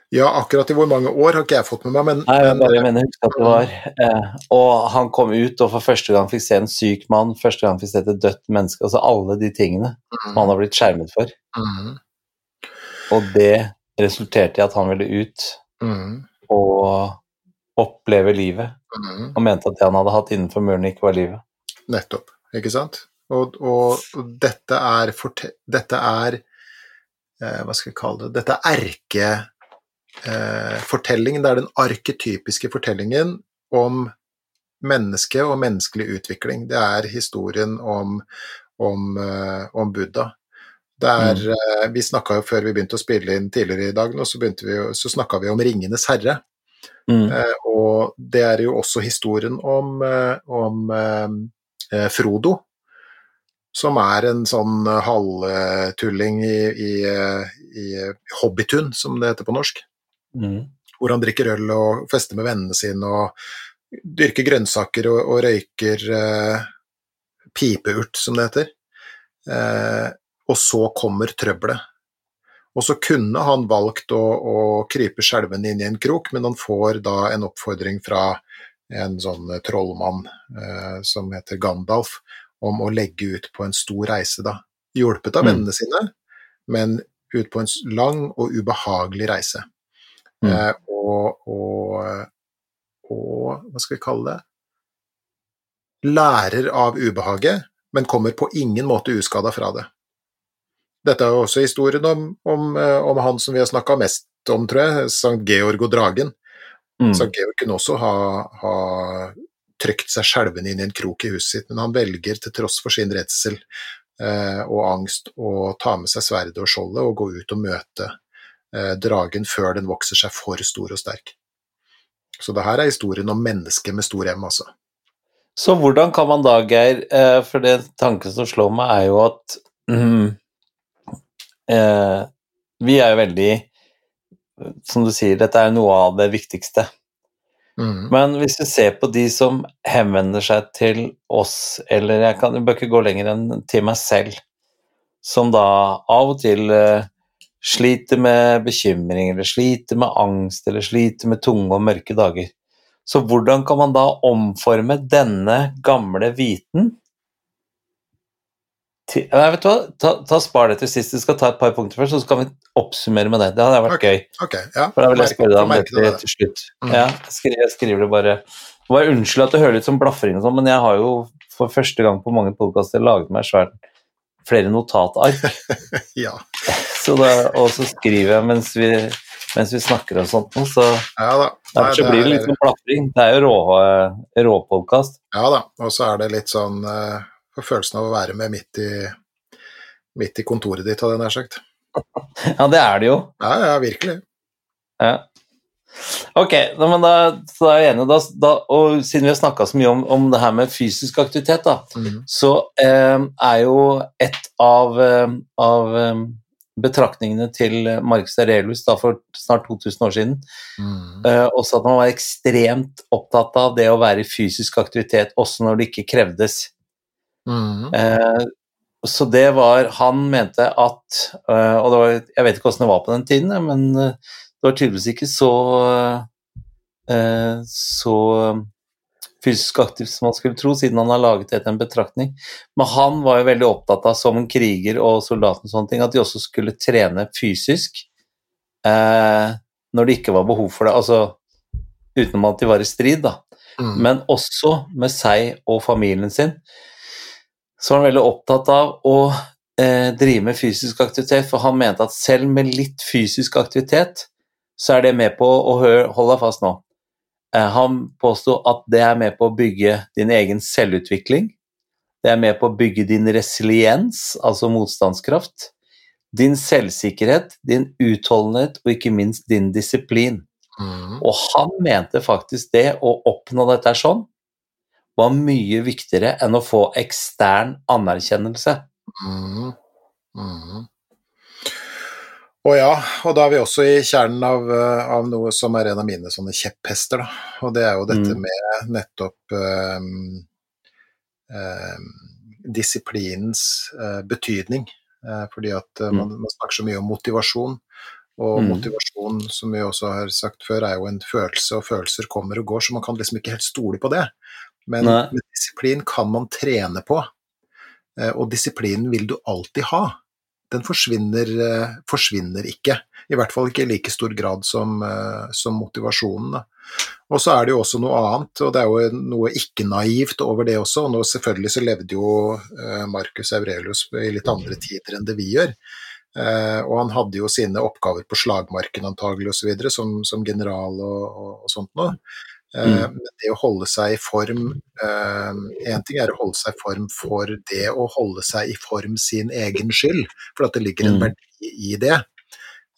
Ja, akkurat i hvor mange år har ikke jeg fått med meg, men, Nei, jeg men bare mener husk at det var eh, Og han kom ut og for første gang fikk se en syk mann, første gang fikk se et dødt menneske, altså alle de tingene som han har blitt skjermet for. mm, Og det resulterte i at han ville ut mm, og oppleve livet, mm. og mente at det han hadde hatt innenfor murene, ikke var livet. Nettopp, ikke sant? Og, og, og dette er, dette er eh, Hva skal jeg kalle det? Dette er erkefortellingen. det er den arketypiske fortellingen om mennesket og menneskelig utvikling. Det er historien om, om, eh, om Buddha. Det er, eh, vi snakka jo før vi begynte å spille inn tidligere i dag, nå, så, vi, så snakka vi om 'Ringenes herre'. Mm. Eh, og det er jo også historien om, eh, om eh, eh, Frodo, som er en sånn halvtulling i, i, eh, i Hobbitun, som det heter på norsk. Mm. Hvor han drikker øl og fester med vennene sine og dyrker grønnsaker og, og røyker eh, pipeurt, som det heter. Eh, og så kommer trøbbelet. Og så kunne han valgt å, å krype skjelvende inn i en krok, men han får da en oppfordring fra en sånn trollmann eh, som heter Gandalf, om å legge ut på en stor reise, da. Hjulpet av Mm. vennene sine, men ut på en lang og ubehagelig reise. Mm. Eh, og, og, og hva skal vi kalle det? Lærer av ubehaget, men kommer på ingen måte uskada fra det. Dette er jo også historien om, om, eh, om han som vi har snakka mest om, tror jeg, Sankt Georg og dragen. Mm. Sankt Georg kunne også ha, ha trykt seg skjelven inn i en krok i huset sitt, men han velger til tross for sin redsel eh, og angst å ta med seg sverdet og skjoldet og gå ut og møte dragen før den vokser seg for stor og sterk. Så det her er historien om mennesket med stor M, altså. Så hvordan kan man da, Geir eh, For det tanken som slår meg, er jo at mm, eh, Vi er jo veldig Som du sier, dette er noe av det viktigste. Mm. Men hvis vi ser på de som henvender seg til oss, eller jeg, kan, jeg bør ikke gå lenger enn til meg selv, som da av og til eh, sliter med bekymring, eller sliter med angst, eller sliter med tunge og mørke dager. Så hvordan kan man da omforme denne gamle viten til Nei, vet du hva, ta, ta spar det til sist. Vi skal ta et par punkter først, så skal vi oppsummere med det. Det hadde vært okay, gøy. Okay, ja. For da vil jeg spørre deg om dette det. til slutt. Mm. Ja, jeg skriver, det bare Bare unnskyld at det hører litt som blafring og sånn, men jeg har jo for første gang på mange podkaster laget meg svært flere notatark. Ja. Så da, og så skriver jeg mens vi, mens vi snakker og sånt, så ja da. Nei, derfor blir det litt sånn blafring. Det er jo rå, råpodkast. Ja da, og så er det litt sånn uh, følelsen av å være med midt i, midt i kontoret ditt, hadde jeg nær sagt. Ja, det er det jo. Ja, ja, virkelig. Ja. Ok, da, men da, så er jeg enig. Da, da, og siden vi har snakka så mye om, om det her med fysisk aktivitet, da, mm. så eh, er jo et av, eh, av eh, betraktningene til Marcus Aurelius da, for snart 2000 år siden Mm. Uh, også at han var ekstremt opptatt av det å være i fysisk aktivitet også når det ikke krevdes. Mm. Uh, så det var Han mente at eh, Og det var, jeg vet ikke åssen det var på den tiden, men det var tydeligvis ikke så så fysisk aktiv som man skulle tro, siden han har laget det til en betraktning. Men han var jo veldig opptatt av, som en kriger og soldat, og sånne ting, at de også skulle trene fysisk eh, når det ikke var behov for det. Altså utenom at de var i strid, da Mm. men også med seg og familien sin. Så var han veldig opptatt av å eh, drive med fysisk aktivitet, for han mente at selv med litt fysisk aktivitet, så er det med på å høre, holde deg fast nå. Eh, han påsto at det er med på å bygge din egen selvutvikling. Det er med på å bygge din resiliens, altså motstandskraft. Din selvsikkerhet, din utholdenhet og ikke minst din disiplin. Mm. Og han mente faktisk det å oppnå dette sånn var mye viktigere enn å få ekstern anerkjennelse. Mhm. Mhm. Og ja, og da er vi også i kjernen av, eh, av noe som er en av mine sånne kjepphester, da. Og det er jo dette Mm. med nettopp um, um, disiplinens uh, betydning. Uh, fordi at uh, man, man, snakker så mye om motivasjon. Og Mm. motivasjon, som vi også har sagt før, er jo en følelse, og følelser kommer og går, så man kan liksom ikke helt stole på det. Men, disiplin kan man trene på, og disiplinen vil du alltid ha. Den forsvinner, eh, forsvinner ikke, i hvert fall ikke i like stor grad som, eh, som motivasjonen. Og så er det jo også noe annet, og det er jo noe ikke-naivt over det også. Og selvfølgelig så levde jo eh, Marcus Aurelius i litt andre tider enn det vi gjør. Og han hadde jo sine oppgaver på slagmarken antagelig osv., som, som general og, og, og sånt noe. Eh, Mm. Men det å holde seg i form Én ting er å holde seg i form for det å holde seg i form sin egen skyld, for at det ligger en Mm. verdi i det.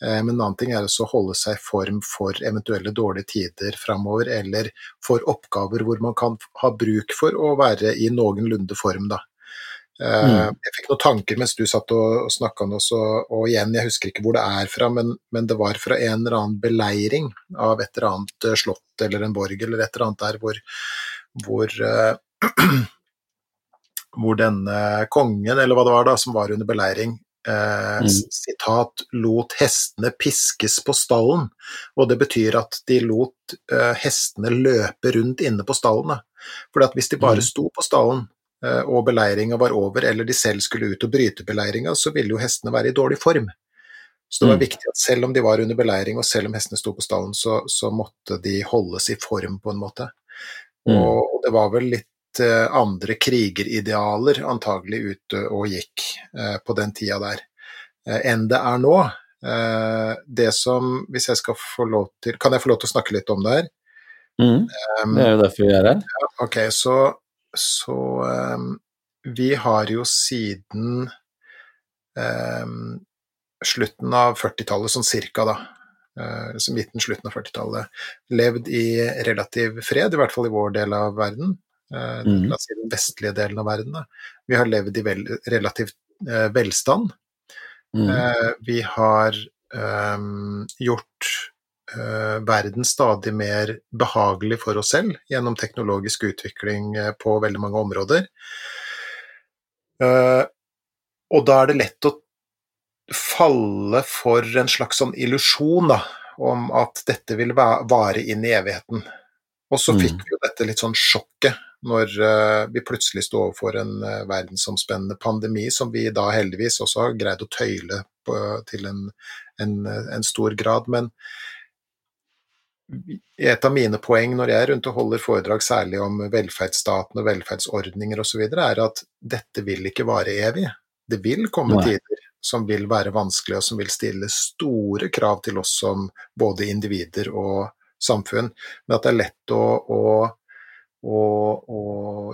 Eh, Men en annen ting er også å holde seg i form for eventuelle dårlige tider framover, eller for oppgaver hvor man kan ha bruk for å være i noenlunde form, da. Eh, Mm. Jeg fikk noen tanker mens du satt og snakka nå, så, og igjen, jeg husker ikke hvor det er fra, men, men det var fra en eller annen beleiring av et eller annet eh, slott eller en borg eller et eller annet der hvor, hvor uh, hvor denne kongen, eller hva det var da, som var under beleiring, uh, Mm. sitat, lot hestene piskes på stallen. Og det betyr at de lot uh, hestene løpe rundt inne på stallen. For at hvis de bare Mm. sto på stallen, eh, og beleiringa var over, eller de selv skulle ut og bryte beleiringa, så ville jo hestene være i dårlig form. Så det var Mm. viktig at selv om de var under beleiring, og selv om hestene sto på stallen, så, så måtte de holdes i form, på en måte. Mm. Og, det var vel litt eh, andre krigeridealer antagelig ute og gikk eh, på den tida der, eh, enn det er nå. Eh, det som, hvis jeg skal få lov til Kan jeg få lov til å snakke litt om det her? Mm. Um, Det er jo derfor vi er her. Ok, så, så um, Vi har jo siden um, slutten av 40-tallet, sånn cirka, da, uh, så midten, slutten av 40-tallet, levd i relativ fred, i hvert fall i vår del av verden. Uh, Mhm. La oss si den vestlige delen av verden. Da. Vi har levd i vel, relativ uh, velstand. Mm. Eh, vi har um, gjort eh, verden stadig mer behagelig for oss selv gjennom teknologisk utvikling eh, på veldig mange områder. Eh, og da er det lett å falle for en slags sånn illusjon om at dette vil vare inn i evigheten. Og så Mm. fikk vi jo dette litt sånn sjokket når eh, vi plutselig sto overfor en eh, verdensomspennende pandemi, som vi da heldigvis også har greid å tøyle på, til en, en, en stor grad. Men et av mine poeng når jeg er rundt og holder foredrag særlig om velferdsstaten og velferdsordninger osv., er at dette vil ikke vare evig. Det vil komme Nei. tider som vil være vanskelige, og som vil stille store krav til oss som både individer og samfunn. Men at det er lett å, å, å, å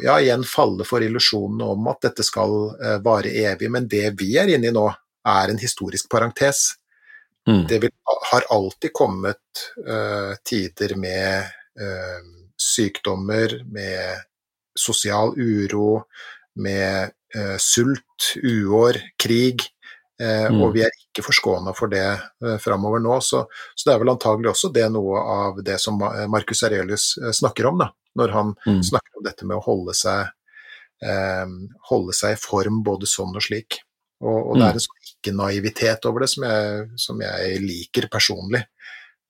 ja, igjen falle for illusjonene om at dette skal eh, vare evig. Men det vi er inne i nå, er en historisk parentes Mm. det vil, har alltid kommet uh, tider med uh, sykdommer, med sosial uro, med uh, sult, uår, krig. Mm. Og vi er ikke forskåna for det eh, framover nå. Så, så det er vel antagelig også det noe av det som Ma- Marcus Aurelius eh, snakker om, da, når han Mm. snakker om dette med å holde seg, holde seg i form både sånn og slik. Og, og det Mm. er en sånn ikke-naivitet over det som jeg, som jeg liker personlig.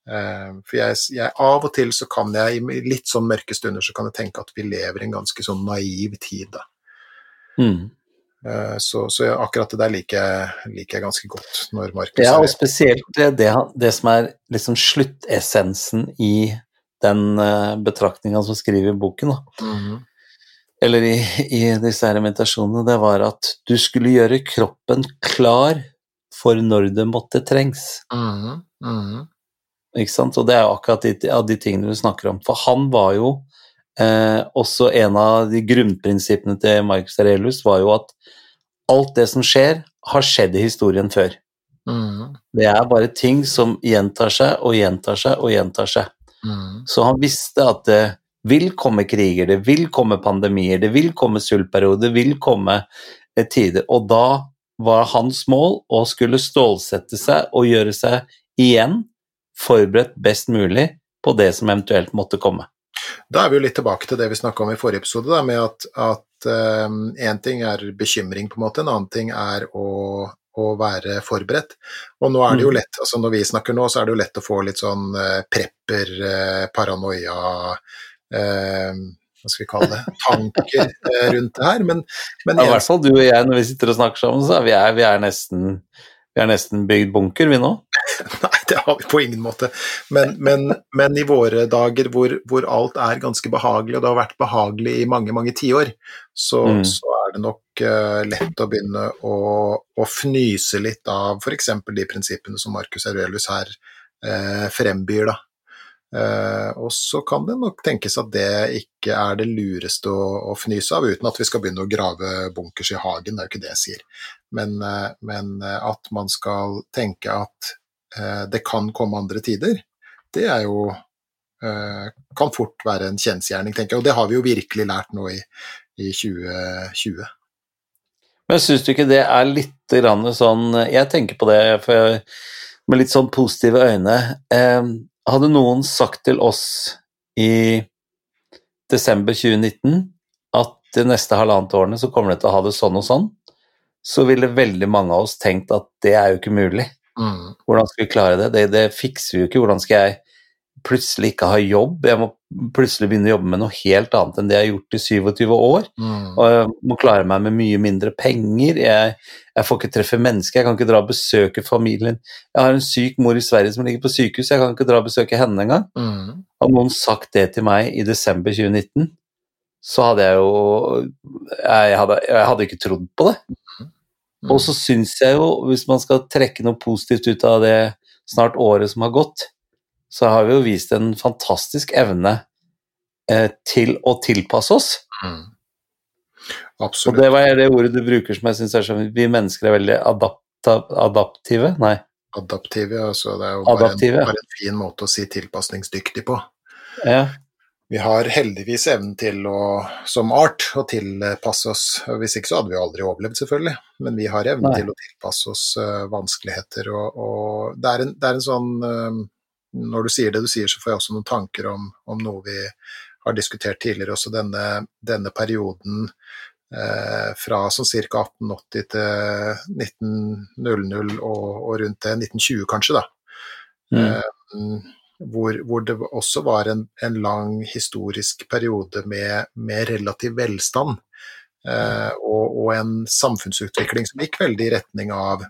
Eh, for jeg, jeg, av og til så kan jeg, i litt sånn mørke stunder, så kan jeg tenke at vi lever i en ganske sånn naiv tid, da. Mm. Eh, så, så akkurat det der liker jeg, liker jeg ganske godt, når Markus Ja, og spesielt det, det, det som er liksom sluttessensen i den uh, betraktninga som skriver i boken, da. Mhm. Eller i, i disse her meditasjonene, det var at du skulle gjøre kroppen klar for når det måtte trengs. Mm, Mhm. Ikke sant? Og det er jo akkurat de, av de tingene du snakker om. For han var jo eh, også en av de grunnprinsippene til Marcus Aurelius var jo at alt det som skjer, har skjedd i historien før. Mhm. Det er bare ting som gjentar seg og gjentar seg og gjentar seg. Så han visste at det vil komme kriger, det vil komme pandemier, det vil komme sultperioder, det vil komme eh, tider. Og da var hans mål å skulle stålsette seg og gjøre seg igjen forberedt best mulig på det som eventuelt måtte komme. Da er vi jo litt tilbake til det vi snakka om i forrige episode, da, med at én um, ting er bekymring, på en måte, en annen ting er å, å, være forberedt. Og nå er det jo mm. lett, altså når vi snakker nå, så er det jo lett å få litt sånn uh, prepper, uh, paranoia hva skal vi kalle det, tanker eh, rundt det her. Men, men ja, I hvert fall du og jeg når vi sitter og snakker sammen, så er vi, er, vi er nesten vi har nesten bygd bunker, vi nå? Nei, det har vi på ingen måte. Men, men, men i våre dager hvor, hvor, alt er ganske behagelig, og det har vært behagelig i mange, mange tiår, så, mm. så er det nok uh, lett å begynne å, å fnyse litt av f.eks. de prinsippene som Marcus Aurelius her uh, frembyr. da. Uh, og så kan det nok tenkes at det ikke er det lureste å, å, fnyse av, uten at vi skal begynne å grave bunkers i hagen, det er jo ikke det jeg sier. Men, uh, men uh, at man skal tenke at det kan komme andre tider, det er jo kan fort være en kjensgjerning, tenker jeg. Og det har vi jo virkelig lært nå i, i 2020. Men syns du ikke det er litt sånn Jeg tenker på det med litt sånn positive øyne. Hadde noen sagt til oss i desember 2019 at de neste halvannet årene så kommer de til å ha det sånn og sånn, så ville veldig mange av oss tenkt at det er jo ikke mulig. Mm. Hvordan skal vi klare det? det? Det fikser vi jo ikke. Hvordan skal jeg plutselig ikke ha jobb. Jeg må plutselig begynne å jobbe med noe helt annet enn det jeg har gjort i 27 år. Mm. Og jeg må klare meg med mye mindre penger. Jeg, jeg, får ikke treffe mennesker, jeg kan ikke dra og besøke familien. Jeg har en syk mor i Sverige som ligger på sykehus, jeg kan ikke dra og besøke henne engang. Mm. Hadde noen sagt det til meg i desember 2019, så hadde jeg jo Jeg hadde, jeg hadde ikke trodd på det. Mm. Og så syns jeg jo, hvis man skal trekke noe positivt ut av det snart året som har gått, så har vi jo vist en fantastisk evne eh, til å tilpasse oss. Mm. Absolutt. Og det var det ordet du bruker som jeg syns er sånn Vi mennesker er veldig adapta, adaptive? Nei. Adaptive, altså det er jo bare en, bare en, fin måte å si tilpasningsdyktig på. Ja. Vi har heldigvis evnen til å, som art, å tilpasse oss. Hvis ikke så hadde vi aldri overlevd, selvfølgelig. Men vi har evnen Nei. til å tilpasse oss uh, vanskeligheter. Og, og det, er en, det, er en, sånn uh, når du sier det du sier, så får jeg også noen tanker om, om noe vi har diskutert tidligere, også denne, denne perioden eh, fra sånn ca. 1880 til 1900 og, og, rundt det 1920 kanskje, da. Mm. Eh, hvor, hvor, det også var en, en lang historisk periode med, med relativ velstand. Eh, og, og, en samfunnsutvikling som gikk veldig i retning av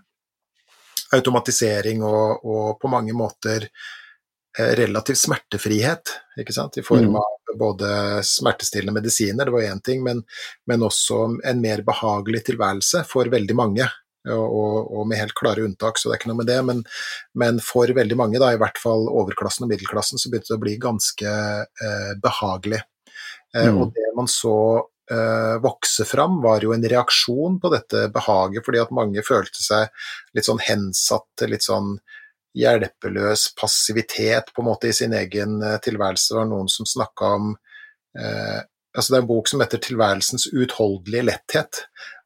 automatisering og, og på mange måter relativ smertefrihet, ikke sant? i form mm. av både smertestillende medisiner, det var én ting, men, men, også en mer behagelig tilværelse for veldig mange. Og, og, med helt klare unntak, så det er ikke noe med det. Men, men, for veldig mange, da, i hvert fall overklassen og middelklassen, så begynte det å bli ganske eh, behagelig. Eh, mm. Og det man så eh, vokse fram, var jo en reaksjon på dette behaget, fordi at mange følte seg litt sånn hensatt til litt sånn hjelpeløs passivitet på en måte i sin egen eh, tilværelse. Det var noen som snakka om eh, altså Det er en bok som heter 'Tilværelsens utholdelige letthet'.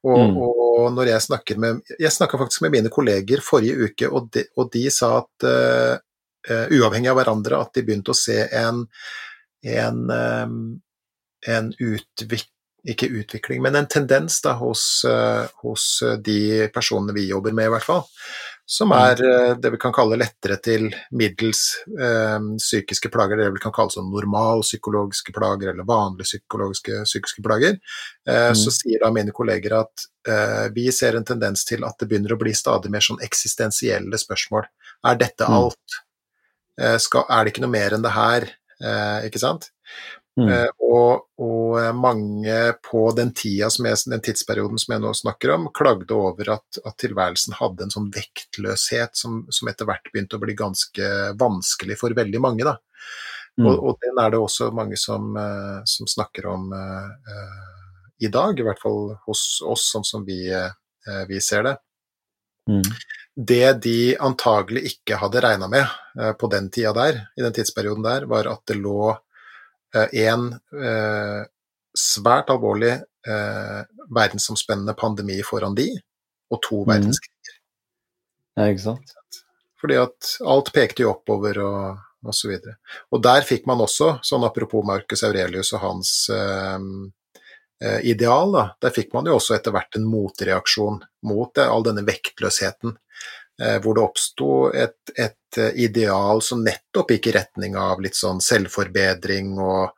Og, mm. og når Jeg snakker med Jeg snakka faktisk med mine kolleger forrige uke, og de, og de sa at eh, uavhengig av hverandre at de begynte å se en, en, um, en utvikling ikke utvikling, men en tendens da, hos, hos de personene vi jobber med, i hvert fall, som er eh, det vi kan kalle lettere til middels eh, psykiske plager, det vi kan kalle sånn psykologiske plager eller vanlige psykologiske psykiske plager. Eh, mm. Så sier da mine kolleger at eh, vi ser en tendens til at det begynner å bli stadig mer sånn eksistensielle spørsmål. Er dette mm. alt? Eh, skal, er det ikke noe mer enn det her? Eh, ikke sant? Mm. Eh, og, og, mange på den tida, jeg, den tidsperioden som jeg nå snakker om, klagde over at, at tilværelsen hadde en sånn vektløshet som, som, etter hvert begynte å bli ganske vanskelig for veldig mange. Da. Mm. Og, og, den er det også mange som, uh, som snakker om uh, i dag, i hvert fall hos oss, sånn som vi, uh, vi ser det. Mm. Det de antagelig ikke hadde regna med på den tida der, i den tidsperioden der, var at det lå Eh, en eh, svært alvorlig eh, verdensomspennende pandemi foran de, og to Mhm. verdenskriger. Ja, ikke sant? Fordi at alt pekte jo oppover og, og så videre. Og der fikk man også, sånn apropos Marcus Aurelius og hans eh, eh, ideal, da, der fikk man jo også etter hvert en motreaksjon mot det, all denne vektløsheten. Eh, hvor det oppsto et, et eh, ideal som nettopp gikk i retning av litt sånn selvforbedring og,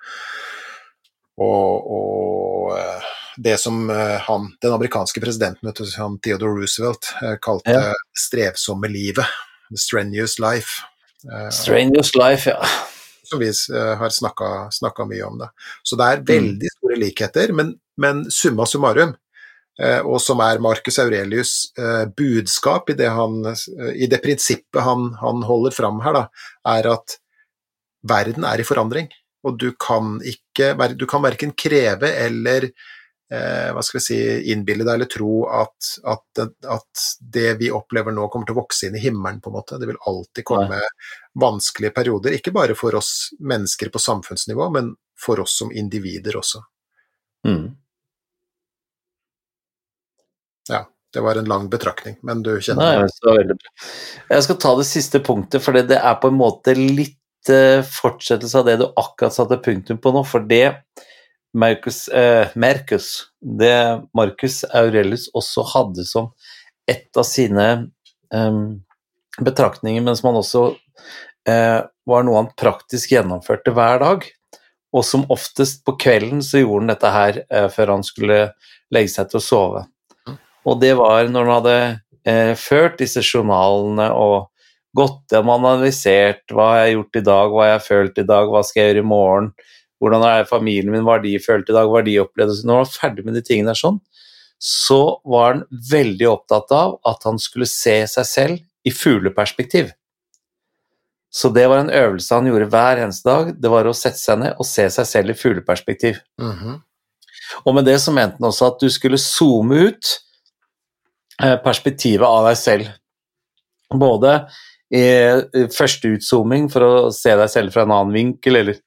og, og eh, det som han, den amerikanske presidenten, han Theodore Roosevelt, kalte Ja. strevsomme livet. The strenuous life. Strenuous life, ja. som vi har snakka mye om. Det. Så det er veldig store likheter, men, men summa summarum, og som er Marcus Aurelius' eh, budskap i det, han, eh, i det prinsippet han, han holder fram her, da, er at verden er i forandring, og du kan ikke Du kan verken kreve eller eh, hva skal vi si, innbille deg eller tro at, at, at det vi opplever nå, kommer til å vokse inn i himmelen, på en måte. Det vil alltid komme vanskelige perioder, ikke bare for oss mennesker på samfunnsnivå, men for oss som individer også. Mm. Ja, det var en lang betraktning, men du Nei, kjenner bra. Jeg skal ta det siste punktet, for det er på en måte litt eh, fortsettelse av det du akkurat satte punktum på nå. For det Marcus, eh, Mercus, det Marcus Aurelius også hadde som et av sine eh, betraktninger, men som han også eh, var noe han praktisk gjennomførte hver dag. Og som oftest på kvelden så gjorde han dette her eh, før han skulle legge seg til å sove. Og det var når han hadde eh, ført disse journalene og gått hjem og analysert hva har jeg gjort i dag, hva har jeg følt i dag, hva skal jeg gjøre i morgen, hvordan er familien min, hva har de følt i dag, hva har de opplevd Når han var ferdig med de tingene der sånn, så var han veldig opptatt av at han skulle se seg selv i fugleperspektiv. Så det var en øvelse han gjorde hver eneste dag, det var å sette seg ned og se seg selv i fugleperspektiv. Mhm. Og med det så mente han også at du skulle zoome ut perspektivet av deg selv. Både i i første utzooming for å se deg selv fra en annen vinkel, eller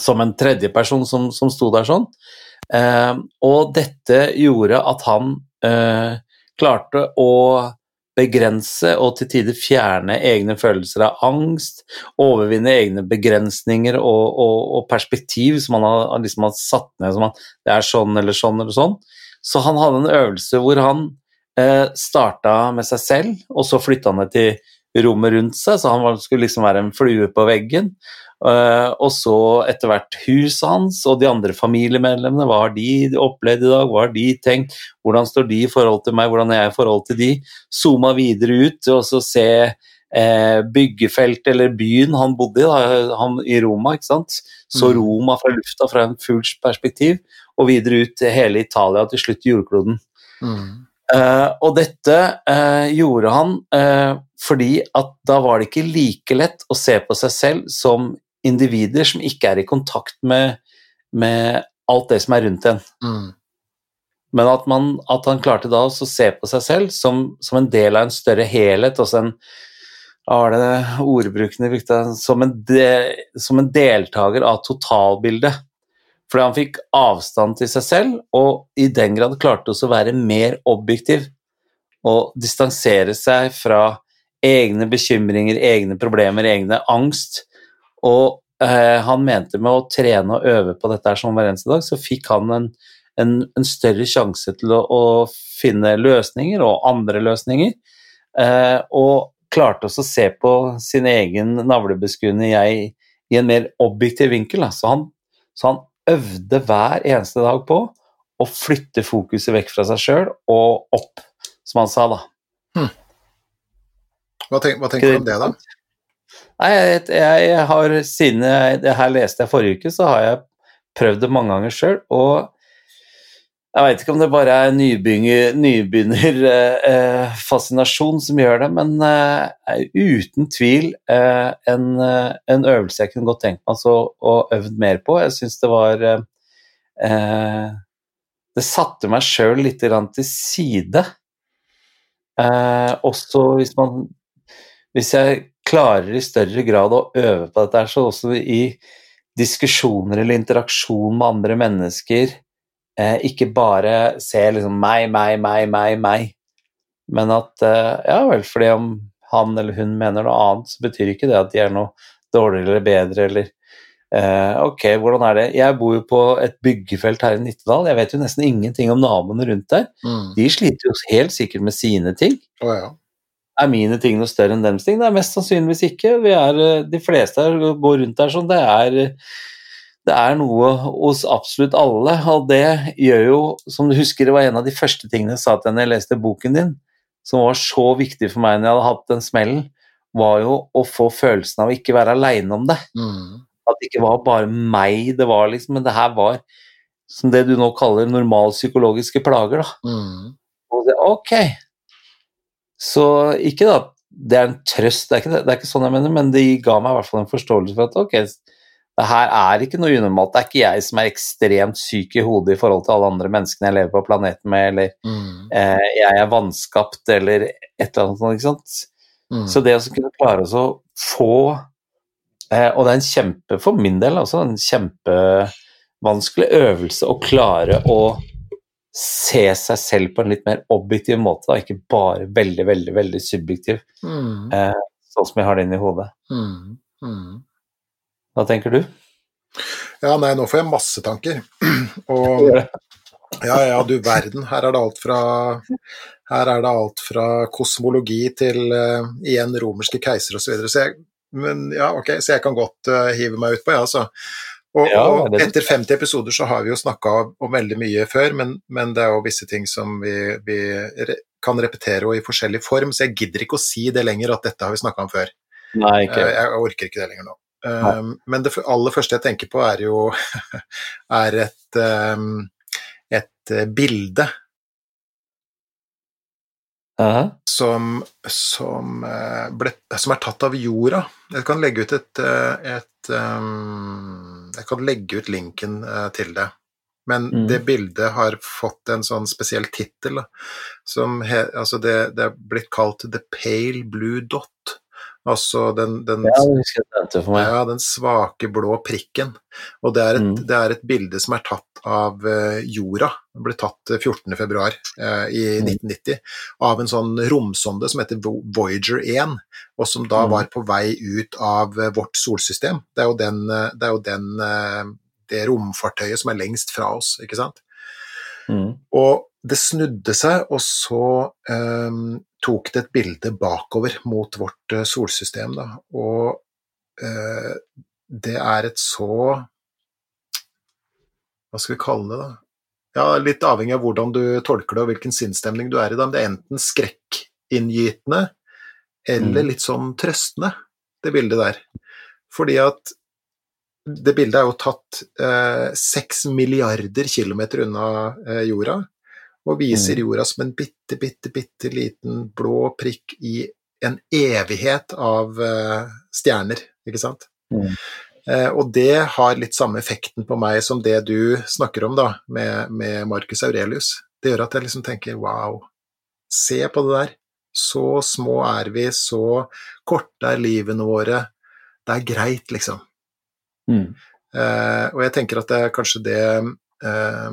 som en tredjeperson som, som sto der sånn. Eh, og dette gjorde at han eh, klarte å begrense og til tider fjerne egne følelser av angst, overvinne egne begrensninger og, og, og perspektiv som han har, liksom har satt ned som at det er sånn eller sånn eller sånn. Så han hadde en øvelse hvor han eh, starta med seg selv, og så flytta han det til rommet rundt seg, så han var, skulle liksom være en flue på veggen. Eh, og så etter hvert huset hans og de andre familiemedlemmene. Hva har de opplevd i dag, hva har de tenkt, hvordan står de i forhold til meg, hvordan er jeg i forhold til de? Zooma videre ut og så se eh, byggefeltet eller byen han bodde i, da, han, i Roma. ikke sant? Så Mm. Roma fra lufta fra en fugls perspektiv, og videre ut til hele Italia til slutt jordkloden. Mhm. Eh, og dette uh, gjorde han uh, fordi at da var det ikke like lett å se på seg selv som individer som ikke er i kontakt med, med alt det som er rundt en. Mm. Men at, man, at han klarte da å se på seg selv som, som en del av en større helhet, også en hva var det ordbrukene brukte, som en, de, som en deltaker av totalbildet. Fordi han fikk avstand til seg selv, og i den grad klarte også å være mer objektiv og distansere seg fra egne bekymringer, egne problemer, egne angst. Og eh, han mente med å trene og øve på dette her som hver eneste dag, så fikk han en, en, en større sjanse til å, å finne løsninger og andre løsninger. Eh, og klarte også å se på sin egen navlebeskuende jeg i en mer objektiv vinkel. Da. Så, han, så han øvde hver eneste dag på å flytte fokuset vekk fra seg sjøl og opp, som han sa, da. Hva, tenk, hva tenker du om det, da? Nei, jeg, jeg har siden jeg, det her leste jeg forrige uke, så har jeg prøvd det mange ganger sjøl, og jeg veit ikke om det bare er nybegynnerfascinasjon som gjør det, men eh, uten tvil eh, en, eh, en øvelse jeg kunne godt tenkt meg å øve mer på. Jeg syns det var eh, eh, Det satte meg sjøl litt til side. Eh, også hvis man Hvis jeg klarer i større grad å øve på dette, så også i diskusjoner eller interaksjon med andre mennesker eh, ikke bare se liksom meg, meg, meg, meg, meg, Men at eh, ja vel, fordi om han eller hun mener noe annet, så betyr ikke det at de er noe dårligere eller bedre, eller eh, Ok, hvordan er det? Jeg bor jo på et byggefelt her i Nittedal, jeg vet jo nesten ingenting om naboene rundt der. Mm. De sliter jo helt sikkert med sine ting. Oh, ja. Er mine ting noe større enn deres ting? Det er mest sannsynligvis ikke. Vi er, eh, de fleste her går rundt der sånn. Det er, det er noe hos absolutt alle, og det gjør jo, som du husker, det var en av de første tingene jeg sa til henne jeg leste boken din, som var så viktig for meg når jeg hadde hatt den smellen, var jo å få følelsen av å ikke være aleine om det. Mm. At det ikke var bare meg det var, liksom, men det her var som det du nå kaller normale psykologiske plager, da. Mm. Og det, ok. Så ikke da det er en trøst, det er, ikke, det er ikke sånn jeg mener, men det ga meg i hvert fall en forståelse for at ok, det her er ikke noe unormalt. Det er ikke jeg som er ekstremt syk i hodet i forhold til alle andre menneskene jeg lever på planeten med, eller Mm. eh, jeg er vanskapt, eller et eller annet sånt, ikke sant. Mm. Så det å kunne klare å få eh, Og det er en kjempe, for min del også, en kjempevanskelig øvelse å klare å se seg selv på en litt mer objektiv måte, da, ikke bare veldig, veldig, veldig subjektiv, Mm. eh, sånn som jeg har det inni hodet. Mm. Hva tenker du? Ja, nei, nå får jeg masse tanker. Og ja, ja, du verden. Her er det alt fra her er det alt fra kosmologi til uh, igjen romerske keisere osv. Så, videre. så jeg men ja, ok, så jeg kan godt uh, hive meg utpå, ja, altså. Og, Ja, og etter 50 episoder så har vi jo snakka om veldig mye før, men, men det er jo visse ting som vi, vi re kan repetere og i forskjellig form, så jeg gidder ikke å si det lenger at dette har vi snakka om før. Nei, ikke Jeg orker ikke det lenger nå. Um, men det aller første jeg tenker på, er jo er et, um, et bilde bilde -huh. som, som, eh, ble, som er tatt av jorda. Jeg kan legge ut et, eh, et um, Jeg kan legge ut linken eh, til det. Men Mm. det bildet har fått en sånn spesiell tittel. som he, altså det, det er blitt kalt The Pale Blue Dot. Altså den, den Ja, den svake blå prikken. Og det er et, Mm. det er et bilde som er tatt av eh, jorda. Det ble tatt eh, 14. februar eh, i Mm. 1990 av en sånn romsonde som heter Voyager 1, og som da Mm. var på vei ut av eh, vårt solsystem. Det er jo, den, eh, det, er jo den, eh, det romfartøyet som er lengst fra oss, ikke sant? Mm. Og det snudde seg, og så ehm, tok det et bilde bakover mot vårt eh, solsystem. Da. Og eh, det er et så Hva skal vi kalle det, da? Ja, Litt avhengig av hvordan du tolker det og hvilken sinnsstemning du er i. Da. Det er enten skrekkinngytende eller Mm. litt sånn trøstende, det bildet der. Fordi at det bildet er jo tatt eh, seks milliarder kilometer unna eh, jorda, og viser Mm. jorda som en bitte, bitte, bitte liten blå prikk i en evighet av eh, stjerner, ikke sant? Mm. Eh, og det har litt samme effekten på meg som det du snakker om da, med, med Marcus Aurelius. Det gjør at jeg liksom tenker wow, se på det der. Så små er vi, så korte er livene våre. Det er greit, liksom. Mm. Uh, og jeg tenker at det er kanskje det eh,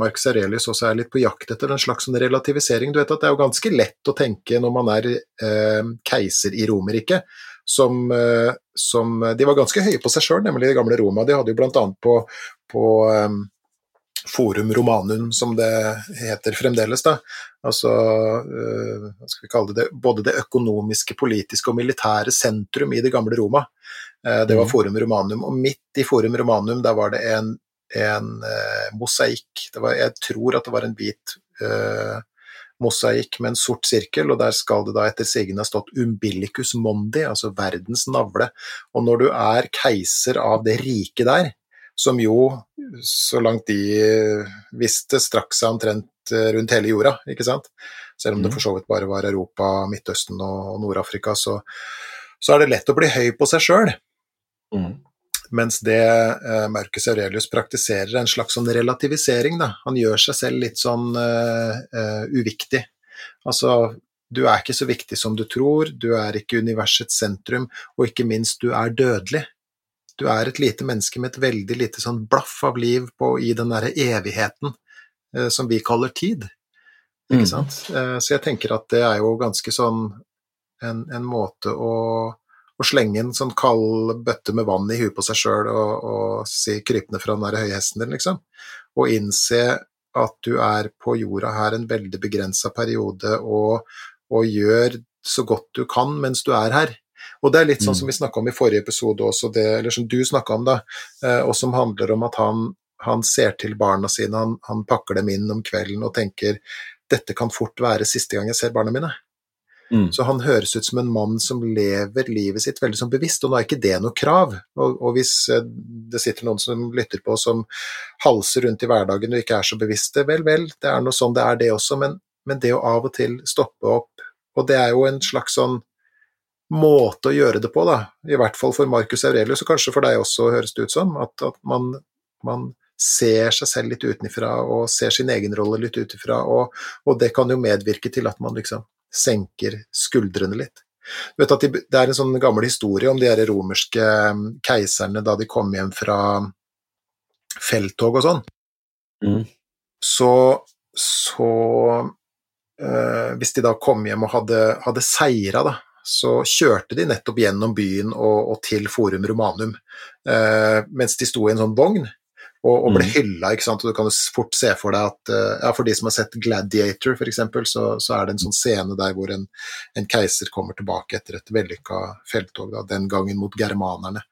Marcus Aurelius også er litt på jakt etter, en slags sånn relativisering. Du vet at det er jo ganske lett å tenke når man er eh, keiser i Romerriket, som, eh, som De var ganske høye på seg sjøl, nemlig det gamle Roma. De hadde jo blant annet på, på eh, Forum Romanum, som det heter fremdeles, da. Altså, eh, hva skal vi kalle det, det, både det økonomiske, politiske og militære sentrum i det gamle Roma. Eh, det var Mhm. Forum Romanum, og midt i Forum Romanum der var det en, en eh, mosaikk. Var, jeg tror at det var en hvit eh, mosaikk med en sort sirkel, og der skal det da etter sigende ha stått umbilicus mondi, altså verdens navle. Og når du er keiser av det riket der, som jo, så langt de eh, visste, strakk seg omtrent eh, rundt hele jorda, ikke sant? Selv om det Mhm. for så vidt bare var Europa, Midtøsten og Nord-Afrika, så, så er det lett å bli høy på seg sjøl. Mm. Mens det eh, Marcus Aurelius praktiserer, er en slags sånn relativisering. Da. Han gjør seg selv litt sånn eh, uh, uviktig. Altså, du er ikke så viktig som du tror, du er ikke universets sentrum, og ikke minst, du er dødelig. Du er et lite menneske med et veldig lite sånn blaff av liv på, i den derre evigheten eh, som vi kaller tid. Ikke mm. sant? Eh, så jeg tenker at det er jo ganske sånn en, en måte å, å, slenge en sånn kald bøtte med vann i huet på seg sjøl og, og, si krypende fra den der høye hesten din, liksom. Og innse at du er på jorda her en veldig begrensa periode og, og, gjør så godt du kan mens du er her. Og det er litt sånn som mm. vi snakka om i forrige episode også, det, eller som du snakka om, da, eh, og som handler om at han, han ser til barna sine, han, han, pakker dem inn om kvelden og tenker dette kan fort være siste gang jeg ser barna mine. Mm. Så han høres ut som en mann som lever livet sitt veldig sånn bevisst, og nå er ikke det noe krav. Og, og, hvis eh, det sitter noen som lytter på som halser rundt i hverdagen og ikke er så bevisste, vel, vel, det er noe sånn det er det også, men, men det å av og til stoppe opp, og det er jo en slags sånn måte å gjøre det på, da, i hvert fall for Marcus Aurelius, og kanskje for deg også, høres det ut som, at, at man, man ser seg selv litt utenfra og ser sin egen rolle litt utenfra, og, og, det kan jo medvirke til at man liksom senker skuldrene litt. Du vet at Det er en sånn gammel historie om de her romerske mm, keiserne da de kom hjem fra felttog og sånn. Mm. Så, så øh, Hvis de da kom hjem og hadde, hadde seira, da, så kjørte de nettopp gjennom byen og, og til Forum Romanum, øh, mens de sto i en sånn vogn og, og ble mm. hylla. ikke sant? Og Du kan fort se for deg at uh, ja, For de som har sett Gladiator, f.eks., så, så er det en sånn scene der hvor en, en keiser kommer tilbake etter et vellykka felttog, da, den gangen mot germanerne.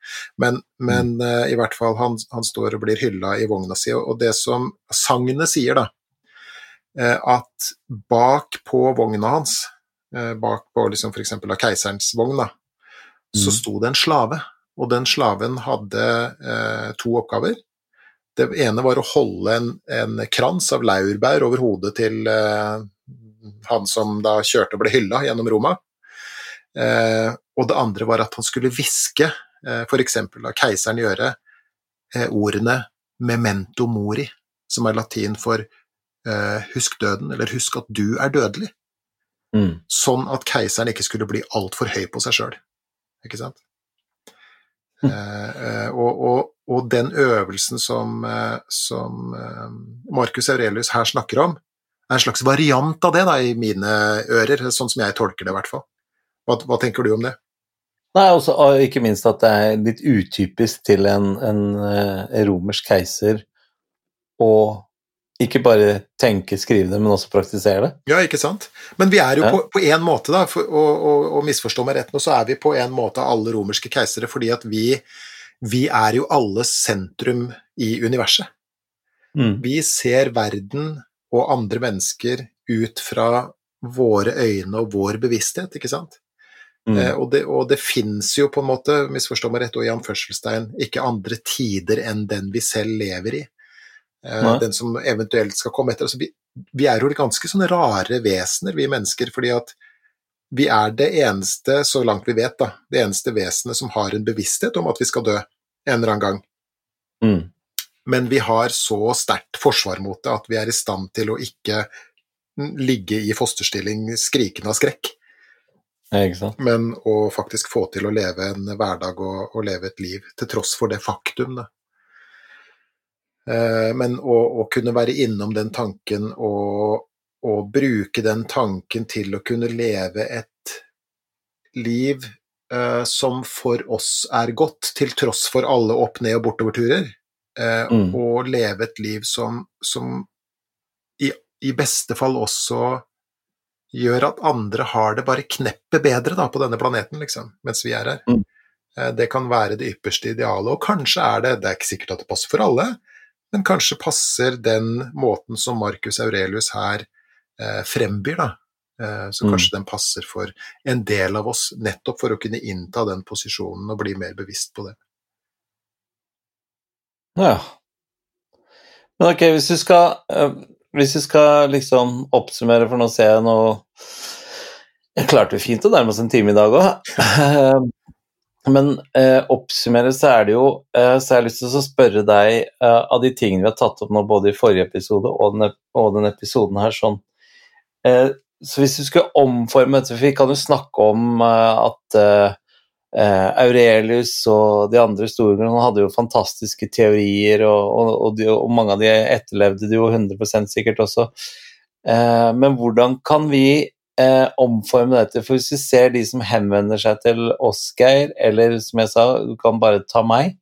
Men, men uh, i hvert fall, han, han, står og blir hylla i vogna si, og det som sagnet sier, da, uh, at bak på vogna hans, bak på liksom f.eks. keiserens vogn, da, så mm. sto det en slave. Og den slaven hadde to oppgaver. Det ene var å holde en, en krans av laurbær over hodet til eh, han som da kjørte og ble hylla gjennom Roma. Eh, og det andre var at han skulle hviske, eh, f.eks. la keiseren gjøre, eh, ordene 'memento mori', som er latin for eh, 'husk døden', eller 'husk at du er dødelig'. Mm. Sånn at keiseren ikke skulle bli altfor høy på seg sjøl. Ikke sant? Mm. Eh, og, og, og, den øvelsen som, eh, som eh, Marcus Aurelius her snakker om, er en slags variant av det da, i mine ører, sånn som jeg tolker det i hvert fall. Hva, hva tenker du om det? Nei, også, og ikke minst at det er litt utypisk til en, en, en romersk keiser å ikke bare tenke, skrive det, men også praktisere det. Ja, ikke sant. Men vi er jo ja. på én måte, da, for, og, og, og misforstå meg rett nå, så er vi på en måte alle romerske keisere, fordi at vi, vi er jo alle sentrum i universet. Mm. Vi ser verden og andre mennesker ut fra våre øyne og vår bevissthet, ikke sant. Mm. Eh, og det, og det fins jo på en måte, misforstå meg rett og i anførselstegn, ikke andre tider enn den vi selv lever i. Eh, den som eventuelt skal komme etter. Altså, vi, vi, er jo ganske sånne rare vesener, vi mennesker, fordi at vi er det eneste, så langt vi vet, da, det eneste vesenet som har en bevissthet om at vi skal dø en eller annen gang. Mm. Men vi har så sterkt forsvar mot det at vi er i stand til å ikke ligge i fosterstilling skrikende av skrekk. Men å faktisk få til å leve en hverdag og, og leve et liv til tross for det faktum. Da. Eh, men å, å, kunne være innom den tanken og, og, bruke den tanken til å kunne leve et liv eh, som for oss er godt, til tross for alle opp-, ned- og bortoverturer. Eh, mm. Og leve et liv som, som i, i, beste fall også gjør at andre har det bare kneppet bedre da, på denne planeten, liksom, mens vi er her. Mm. Eh, det kan være det ypperste idealet, og kanskje er det Det er ikke sikkert at det passer for alle, men kanskje passer den måten som Marcus Aurelius her frembyr, da. Eh, så mm. kanskje mm. den passer for en del av oss, nettopp for å kunne innta den posisjonen og bli mer bevisst på det. Ja. Men ok, hvis du skal, uh, hvis du skal liksom oppsummere, for nå ser jeg noe Jeg klarte jo fint å nærme oss en time i dag òg. Men eh, oppsummere så er det jo eh, Så jeg har lyst til å spørre deg eh, av de tingene vi har tatt opp nå, både i forrige episode og denne, og denne episoden her, sånn eh, Så hvis du skulle omforme dette, for vi kan jo snakke om eh, at eh, Aurelius og de andre store hadde jo fantastiske teorier, og, og, og, de, og, mange av de etterlevde det jo 100 sikkert også. Eh, men hvordan kan vi eh, omforme dette? For hvis vi ser de som henvender seg til Geir, eller som jeg sa, du kan bare ta meg,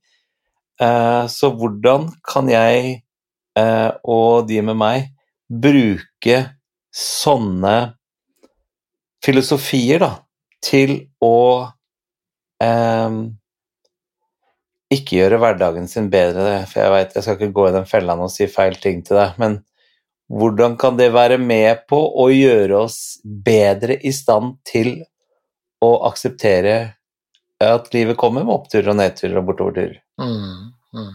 eh, så hvordan kan jeg eh, og de med meg bruke sånne filosofier da, til å eh, ikke gjøre hverdagen sin bedre, for jeg vet, jeg skal ikke gå i den fella og si feil ting til deg, men hvordan kan det være med på å gjøre oss bedre i stand til å akseptere at livet kommer med oppturer og nedturer og bortoverturer? Mm, mm.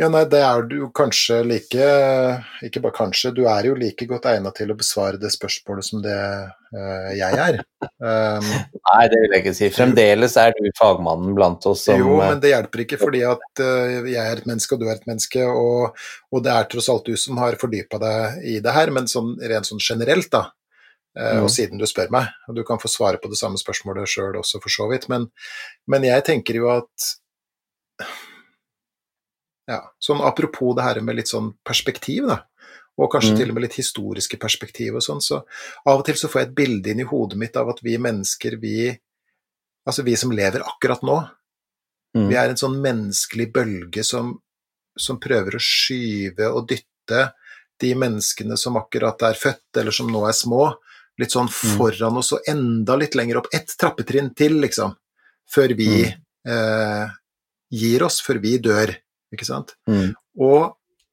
Ja, nei, det er du kanskje like Ikke bare kanskje, du er jo like godt egnet til å besvare det spørsmålet som det uh, jeg er. Um, nei, det vil jeg ikke si. Fremdeles er du fagmannen blant oss som Jo, men det hjelper ikke, fordi at uh, jeg er et menneske, og du er et menneske, og, og det er tross alt du som har fordypa deg i det her, men sånn, rent sånn generelt, da. Uh, mm. Og siden du spør meg, og du kan få svare på det samme spørsmålet sjøl også, for så vidt, men, men jeg tenker jo at ja, sånn apropos det her med litt sånn perspektiv, da, og kanskje mm. til og med litt historiske perspektiv og sånn, så av og til så får jeg et bilde inn i hodet mitt av at vi mennesker, vi Altså vi som lever akkurat nå, mm. vi er en sånn menneskelig bølge som, som prøver å skyve og dytte de menneskene som akkurat er født, eller som nå er små, litt sånn mm. foran oss og enda litt lenger opp, ett trappetrinn til, liksom, før vi mm. eh, gir oss, før vi dør. Ikke sant? Mm. Og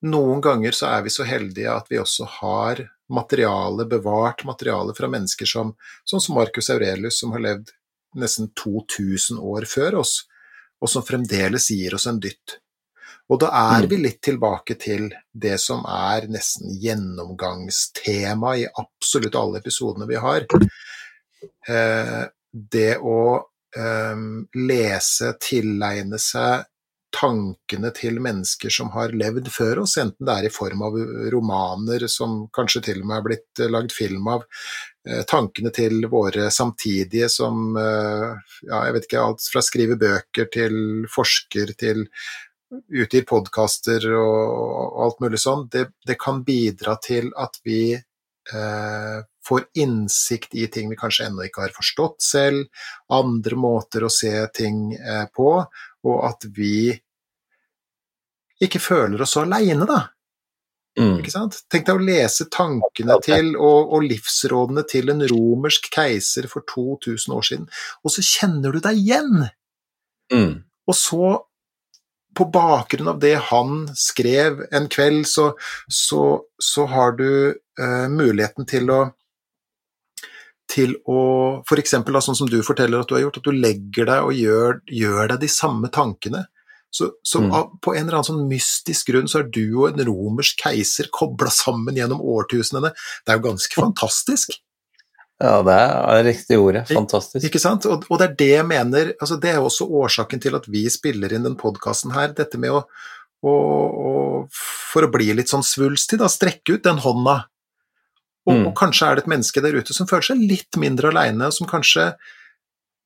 noen ganger så er vi så heldige at vi også har materiale, bevart materiale fra mennesker som, sånn som Marcus Aurelius, som har levd nesten 2000 år før oss, og som fremdeles gir oss en dytt. Og da er mm. vi litt tilbake til det som er nesten gjennomgangstema i absolutt alle episodene vi har. Eh, det å eh, lese, tilegne seg tankene til mennesker som har levd før oss, enten det er i form av romaner som kanskje til og med er blitt eh, lagd film av, eh, tankene til våre samtidige som eh, ja, jeg vet ikke, alt fra skrive bøker til forsker til utgir podkaster og alt mulig sånn, det, det, kan bidra til at vi eh, får innsikt i ting vi kanskje ennå ikke har forstått selv, andre måter å se ting eh, på, og at vi ikke føler oss så aleine, da. Mm. Ikke sant? Tenk deg å lese tankene til og, og, livsrådene til en romersk keiser for 2000 år siden, og så kjenner du deg igjen! Mm. Og så, på bakgrunn av det han skrev en kveld, så, så, så har du uh, muligheten til å til å F.eks. sånn som du forteller at du har gjort, at du legger deg og gjør, gjør deg de samme tankene. Så, så mm. på en eller annen sånn mystisk grunn så er du og en romersk keiser kobla sammen gjennom årtusenene. Det er jo ganske fantastisk. Ja, det er riktig ordet. Fantastisk. Ikke sant? Og, og, det er det jeg mener altså Det er også årsaken til at vi spiller inn den podkasten her. Dette med å, å, å, For å bli litt sånn svulstig, da, strekke ut den hånda. Og, mm. og kanskje er det et menneske der ute som føler seg litt mindre aleine, og som kanskje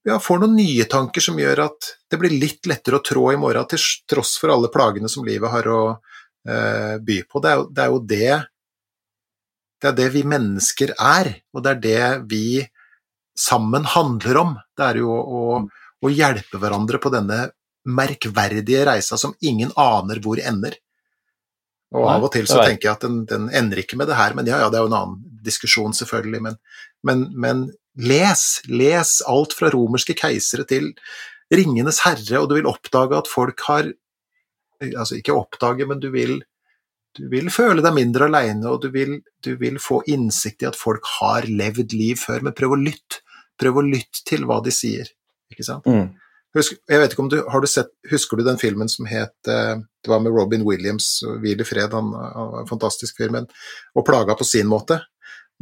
ja, får noen nye tanker som gjør at det blir litt lettere å trå i morgen, til tross for alle plagene som livet har å eh, by på. Det er, det er, jo det Det er det vi mennesker er, og det er det vi sammen handler om. Det er jo å, å hjelpe hverandre på denne merkverdige reisa som ingen aner hvor ender. Og av og til så tenker jeg at den, den ender ikke med det her, men ja, ja, det er jo en annen diskusjon, selvfølgelig. Men, men, men Les, les alt fra romerske keisere til Ringenes herre, og du vil oppdage at folk har Altså ikke oppdage, men du vil, du vil føle deg mindre alene, og du vil, du vil, få innsikt i at folk har levd liv før. Men prøv å lytte. Prøv å lytte til hva de sier, ikke sant. Mm. Husk, jeg vet ikke om du, har du sett, Husker du den filmen som het eh, Det var med Robin Williams, Hvil i fred, han, han fantastisk film, og plaga på sin måte.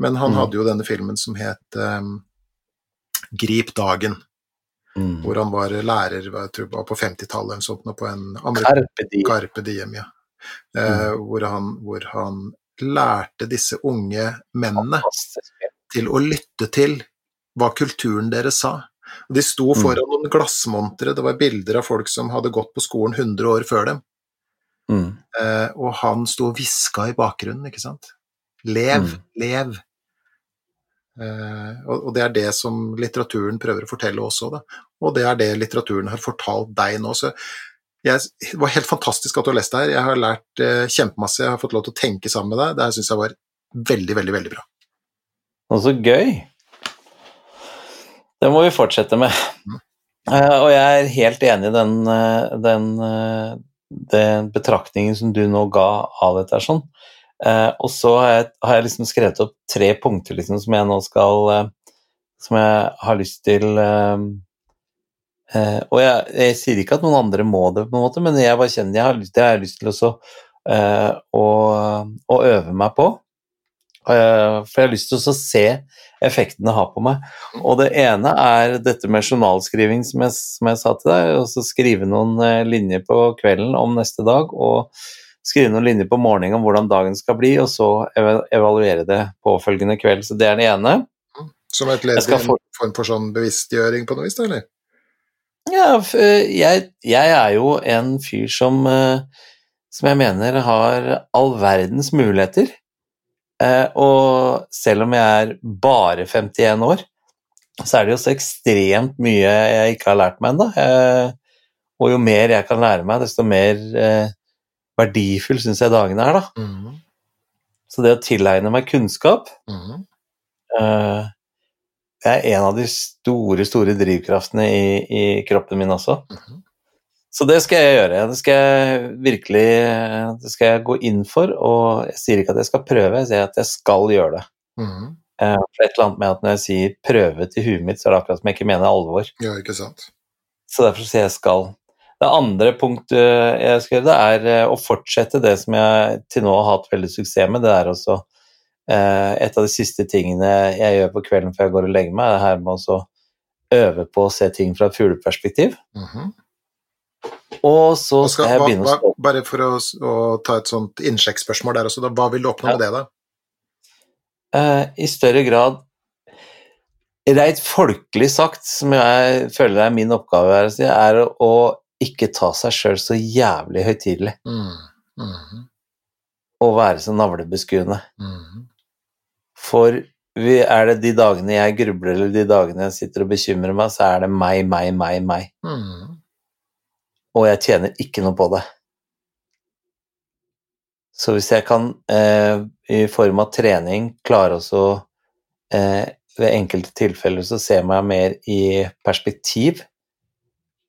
Men han mm. hadde jo denne filmen som het um, Grip dagen. Mm. Hvor han var lærer jeg tror det var på 50-tallet eller sånt, på en Carpe Diem. Carpe Diem ja. Uh, hvor, han, hvor, han, lærte disse unge mennene til å lytte til hva kulturen deres sa. Og de sto mm. foran mm. noen glassmontre, det var bilder av folk som hadde gått på skolen 100 år før dem. Mm. Eh, og han sto og hviska i bakgrunnen, ikke sant. Lev, Mm. lev. Eh, og, og det er det som litteraturen prøver å fortelle også, da. Og det er det litteraturen har fortalt deg nå. Så jeg, det var helt fantastisk at du har lest det her. Jeg har lært eh, kjempemasse, jeg har fått lov til å tenke sammen med deg. Det her syns jeg var veldig, veldig, veldig bra. Og så gøy. Det må vi fortsette med. Mm. Eh, og jeg er helt enig i den, eh, den, eh, den betraktningen som du nå ga av dette. sånn. Og så har jeg, har jeg liksom skrevet opp tre punkter liksom, som jeg nå skal Som jeg har lyst til Og jeg, jeg sier ikke at noen andre må det, på en måte, men jeg bare kjenner jeg har lyst, jeg har lyst til også, å, å øve meg på. For jeg har lyst til å se effekten det har på meg. Og det ene er dette med journalskriving, som jeg, som jeg sa til deg. Og så skrive noen eh, linjer på kvelden om neste dag, og skrive noen linjer på morgenen om hvordan dagen skal bli, og så evaluere det påfølgende kveld. Så det er det ene. Som et ledd i en form for sånn bevisstgjøring på noe vis, da, eller? Ja, eh, jeg, jeg er jo en fyr som, eh, som jeg mener har all verdens muligheter. Eh, Og selv om jeg er bare 51 år, så er det jo så ekstremt mye jeg ikke har lært meg ennå. Eh, Og jo mer jeg kan lære meg, desto mer eh, verdifull syns jeg dagene er, da. Mm. Så det å tilegne meg kunnskap mm. er en av de store, store drivkraftene i, i kroppen min også. Mhm. Så det skal jeg gjøre. Det skal jeg virkelig det skal jeg gå inn for. Og jeg sier ikke at jeg skal prøve, jeg sier at jeg skal gjøre det. Mm. Eh, For et eller annet med at når jeg sier prøve til huet mitt, så er det akkurat som jeg ikke mener alvor. Ja, ikke sant. Så derfor sier jeg skal. Det andre punktet jeg skal gjøre, det er eh, å fortsette det som jeg til nå har hatt veldig suksess med. Det er også eh, et av de siste tingene jeg gjør på kvelden før jeg går og legger meg, er det her med å øve på å se ting fra et fugleperspektiv. Mhm. Og så skal, jeg begynne å stå bare for å, å ta et sånt innsjekkspørsmål der også, da, hva vil du oppnå Ja. med det, da? Uh, i større grad Reit folkelig sagt, som jeg føler er min oppgave her, er å, å ikke ta seg sjøl så jævlig høytidelig. Mm. Mhm. Og være så navlebeskuende. Mhm. For vi, er det de dagene jeg grubler, eller de dagene jeg sitter og bekymrer meg, så er det meg, meg, meg, meg. Mhm. Og jeg tjener ikke noe på det. Så hvis jeg kan, eh, i form av trening, klare også eh, ved enkelte tilfeller så ser meg mer i perspektiv,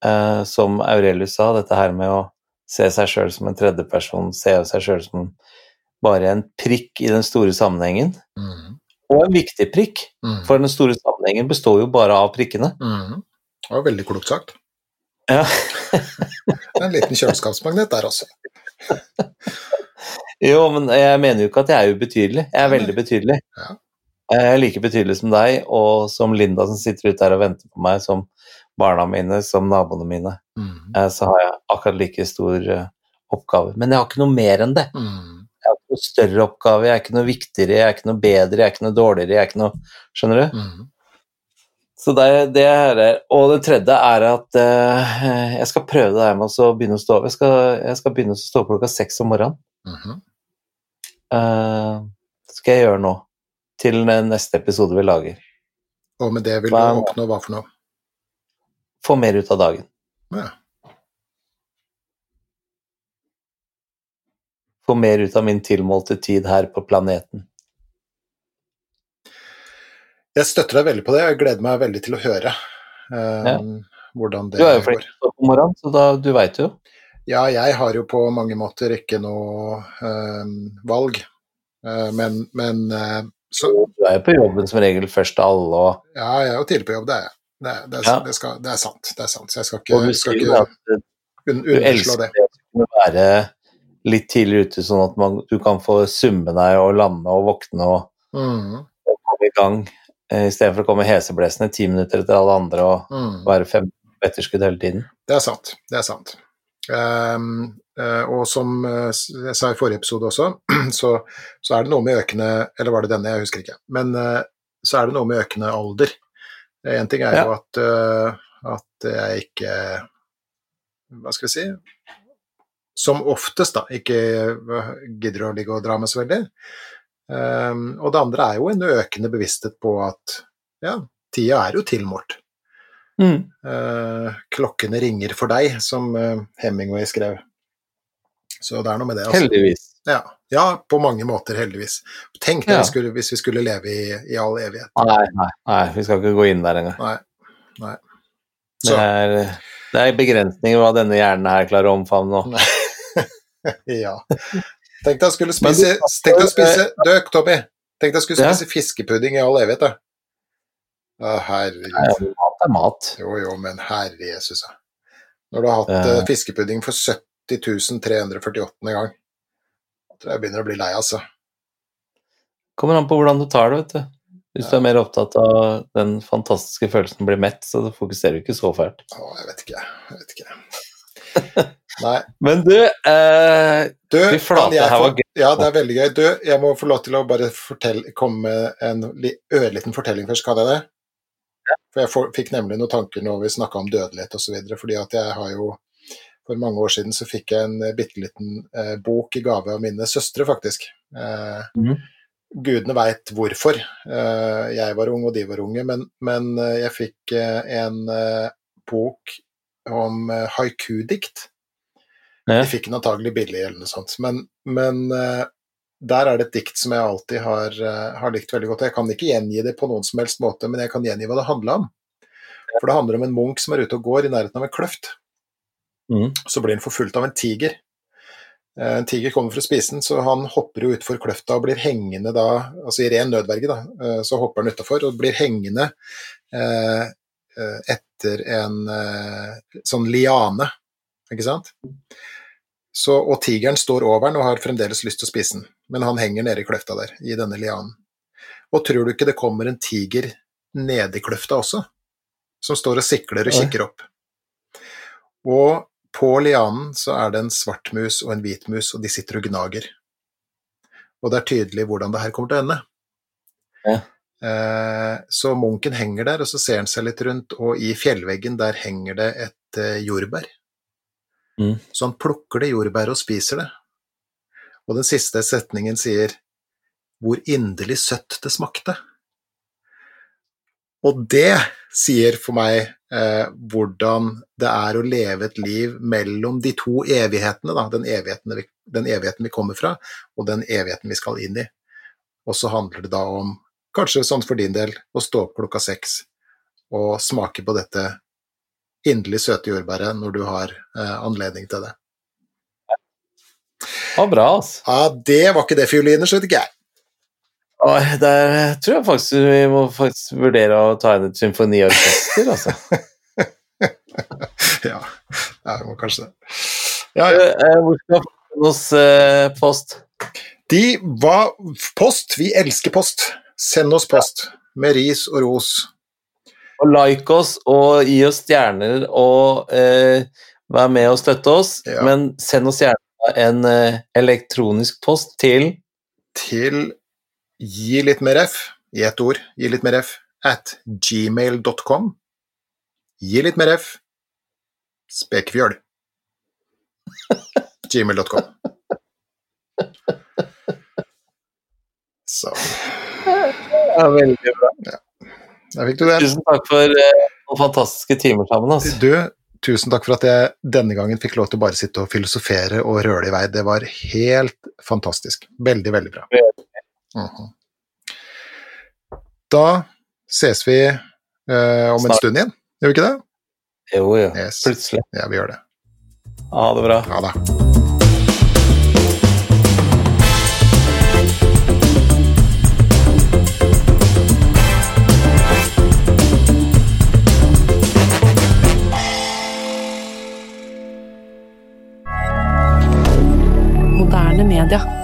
eh, som Aurelius sa, dette her med å se seg sjøl som en tredjeperson, se seg sjøl som bare en prikk i den store sammenhengen, Mm. og en viktig prikk, mm. for den store sammenhengen består jo bare av prikkene. Mm. Det var veldig klokt sagt. Ja. En liten kjøleskapsmagnet der også. Jo, men jeg mener jo ikke at jeg er ubetydelig. Jeg er veldig betydelig. Ja. Jeg er like betydelig som deg, og som Linda som sitter ute her og venter på meg, som barna mine, som naboene mine. Mm. Så har jeg akkurat like stor eh, oppgave. Men jeg har ikke noe mer enn det. Mm. Jeg har ikke noe større oppgave, jeg er ikke noe viktigere, jeg er ikke noe bedre, jeg er ikke noe dårligere, jeg er ikke noe Skjønner du? Mhm. Så det, det er det. Og det tredje er at eh, jeg skal prøve det her med å så begynne å stå opp. Jeg skal, jeg skal begynne å stå opp klokka seks om morgenen. Mhm. Eh, det skal jeg gjøre nå. Til neste episode vi lager. Og med det vil du Hva- oppnå hva for noe? Få mer ut av dagen. Ja. Få mer ut av min tilmålte tid her på planeten. Jeg støtter deg veldig på det, jeg gleder meg veldig til å høre um, Ja. hvordan det går. Du er jo flink til om morgenen, så da, du veit jo. Ja, jeg har jo på mange måter ikke noe um, valg, uh, men, men uh, så, Du er jo på jobben som regel først av alle, og, Ja, jeg er jo tidlig på jobb, det er jeg. Det, det, er- Ja. det, skal, det er sant. Det er sant. Så jeg skal ikke, og du skal ikke at un, du elsker det. det å være litt tidlig ute, sånn at man, du kan få summe deg og lande og våkne og, Mm, og komme i gang, istedenfor å komme heseblesende ti minutter etter alle andre og mm. være fem etterskudd hele tiden. Det er sant. Det er sant. Um, eh, og som eh, jeg sa i forrige episode også, så, så er det noe med økende Eller var det denne, jeg husker ikke. Men eh, så er det noe med økende alder. Én ting er jo at, eh, at jeg ikke Hva skal vi si Som oftest, da, ikke gidder å ligge og dra meg så veldig. Um, og det andre er jo en økende bevissthet på at ja, tida er jo tilmålt. Mm. Uh, klokkene ringer for deg, som uh, Hemingway skrev. Så det er noe med det. Altså. Heldigvis. Ja. ja, på mange måter, heldigvis. Tenk Ja. skulle, hvis vi skulle leve i, i all evighet. Nei, nei, nei, vi skal ikke gå inn der engang. Nei. Nei. Det er, det er begrensninger hva denne hjernen her klarer å omfavne nå. ja. Tenk deg å skulle spise, du- Tenk deg å spise Døk, Tommy. Tenk deg å skulle Ja. spise fiskepudding i all evighet, da. Å, herregud. Mat er mat. Jo, jo, men herre Jesus, ja. Når du har hatt Ja. eh, fiskepudding for 70 348. gang, jeg tror jeg begynner å bli lei, altså. Kommer an på hvordan du tar det, vet du. Hvis du er mer opptatt av den fantastiske følelsen å bli mett, så fokuserer du ikke så fælt. Å, jeg vet ikke, jeg vet ikke. Nei. Men du, eh, Du, Fy flate, her var gøy. Ja, det er veldig gøy. Du, jeg må få lov til å bare fortelle, komme med en li- ørliten fortelling først, kan jeg det? For jeg fikk nemlig noen tanker når vi snakka om dødelighet osv. Fordi at jeg har jo For mange år siden så fikk jeg en bitte liten eh, bok i gave av mine søstre, faktisk. Eh, Mhm. Gudene veit hvorfor. Eh, jeg var ung, og de var unge, men, men eh, jeg fikk eh, en eh, bok om eh, haiku-dikt. Ja. Jeg fikk den antagelig billig eller noe sånt. Men, men eh, der er det et dikt som jeg alltid har, eh, har likt veldig godt. Jeg kan ikke gjengi det på noen som helst måte, men jeg kan gjengi hva det handla om. For det handler om en munk som er ute og går i nærheten av en kløft. mm, Så blir han forfulgt av en tiger. En tiger kommer for å spise den, så han hopper jo utfor kløfta og blir hengende da, altså i ren nødverge, da, så hopper han utafor og blir hengende eh, etter en eh, sånn liane, ikke sant? Så, og tigeren står over den og har fremdeles lyst til å spise den, men han henger nede i kløfta der, i denne lianen. Og tror du ikke det kommer en tiger nede i kløfta også, som står og sikler og kikker opp? Og på lianen så er det en svart mus og en hvit mus, og de sitter og gnager. Og det er tydelig hvordan det her kommer til å ende. Ja. Eh, så munken henger der, og så ser han seg litt rundt, og i fjellveggen der henger det et eh, jordbær. Mm. Så han plukker det jordbæret og spiser det. Og den siste setningen sier hvor inderlig søtt det smakte. Og det sier for meg eh, hvordan det er å leve et liv mellom de to evighetene, da. Den, evigheten vi, den evigheten vi kommer fra, og den evigheten vi skal inn i. Og så handler det da om, kanskje sånn for din del, å stå opp klokka seks og smake på dette inderlig søte jordbæret når du har eh, anledning til det. det var bra, altså. Ja, det var ikke det fioliner, skjønner ikke jeg. Der tror jeg faktisk vi må faktisk vurdere å ta inn et symfoniorkester, altså. Ja, ja vi må kanskje det. Ja, Eh, ja. eh, Hvor skal vi få eh, post? De var post. Vi elsker post. Send oss post med ris og ros. Og like oss og gi oss stjerner og eh, vær med og støtte oss. Ja. Men send oss gjerne en eh, elektronisk post til til gi litt mer f, i ett ord, gi litt mer f, at gmail.com. Gi litt mer f, spekefjøl. gmail.com. Så, Ja, veldig bra. der fikk du den. Tusen takk for eh, noen fantastiske timer sammen. Altså. Du, tusen takk for at jeg denne gangen fikk lov til å bare sitte og filosofere og røle i vei. Det var helt fantastisk. Veldig, veldig bra. Mhm. Da ses vi eh, om en stund igjen, gjør vi ikke det? Jo, jo. Yes. Plutselig. Ja, vi gjør det. Ha det bra. Ha det. rien.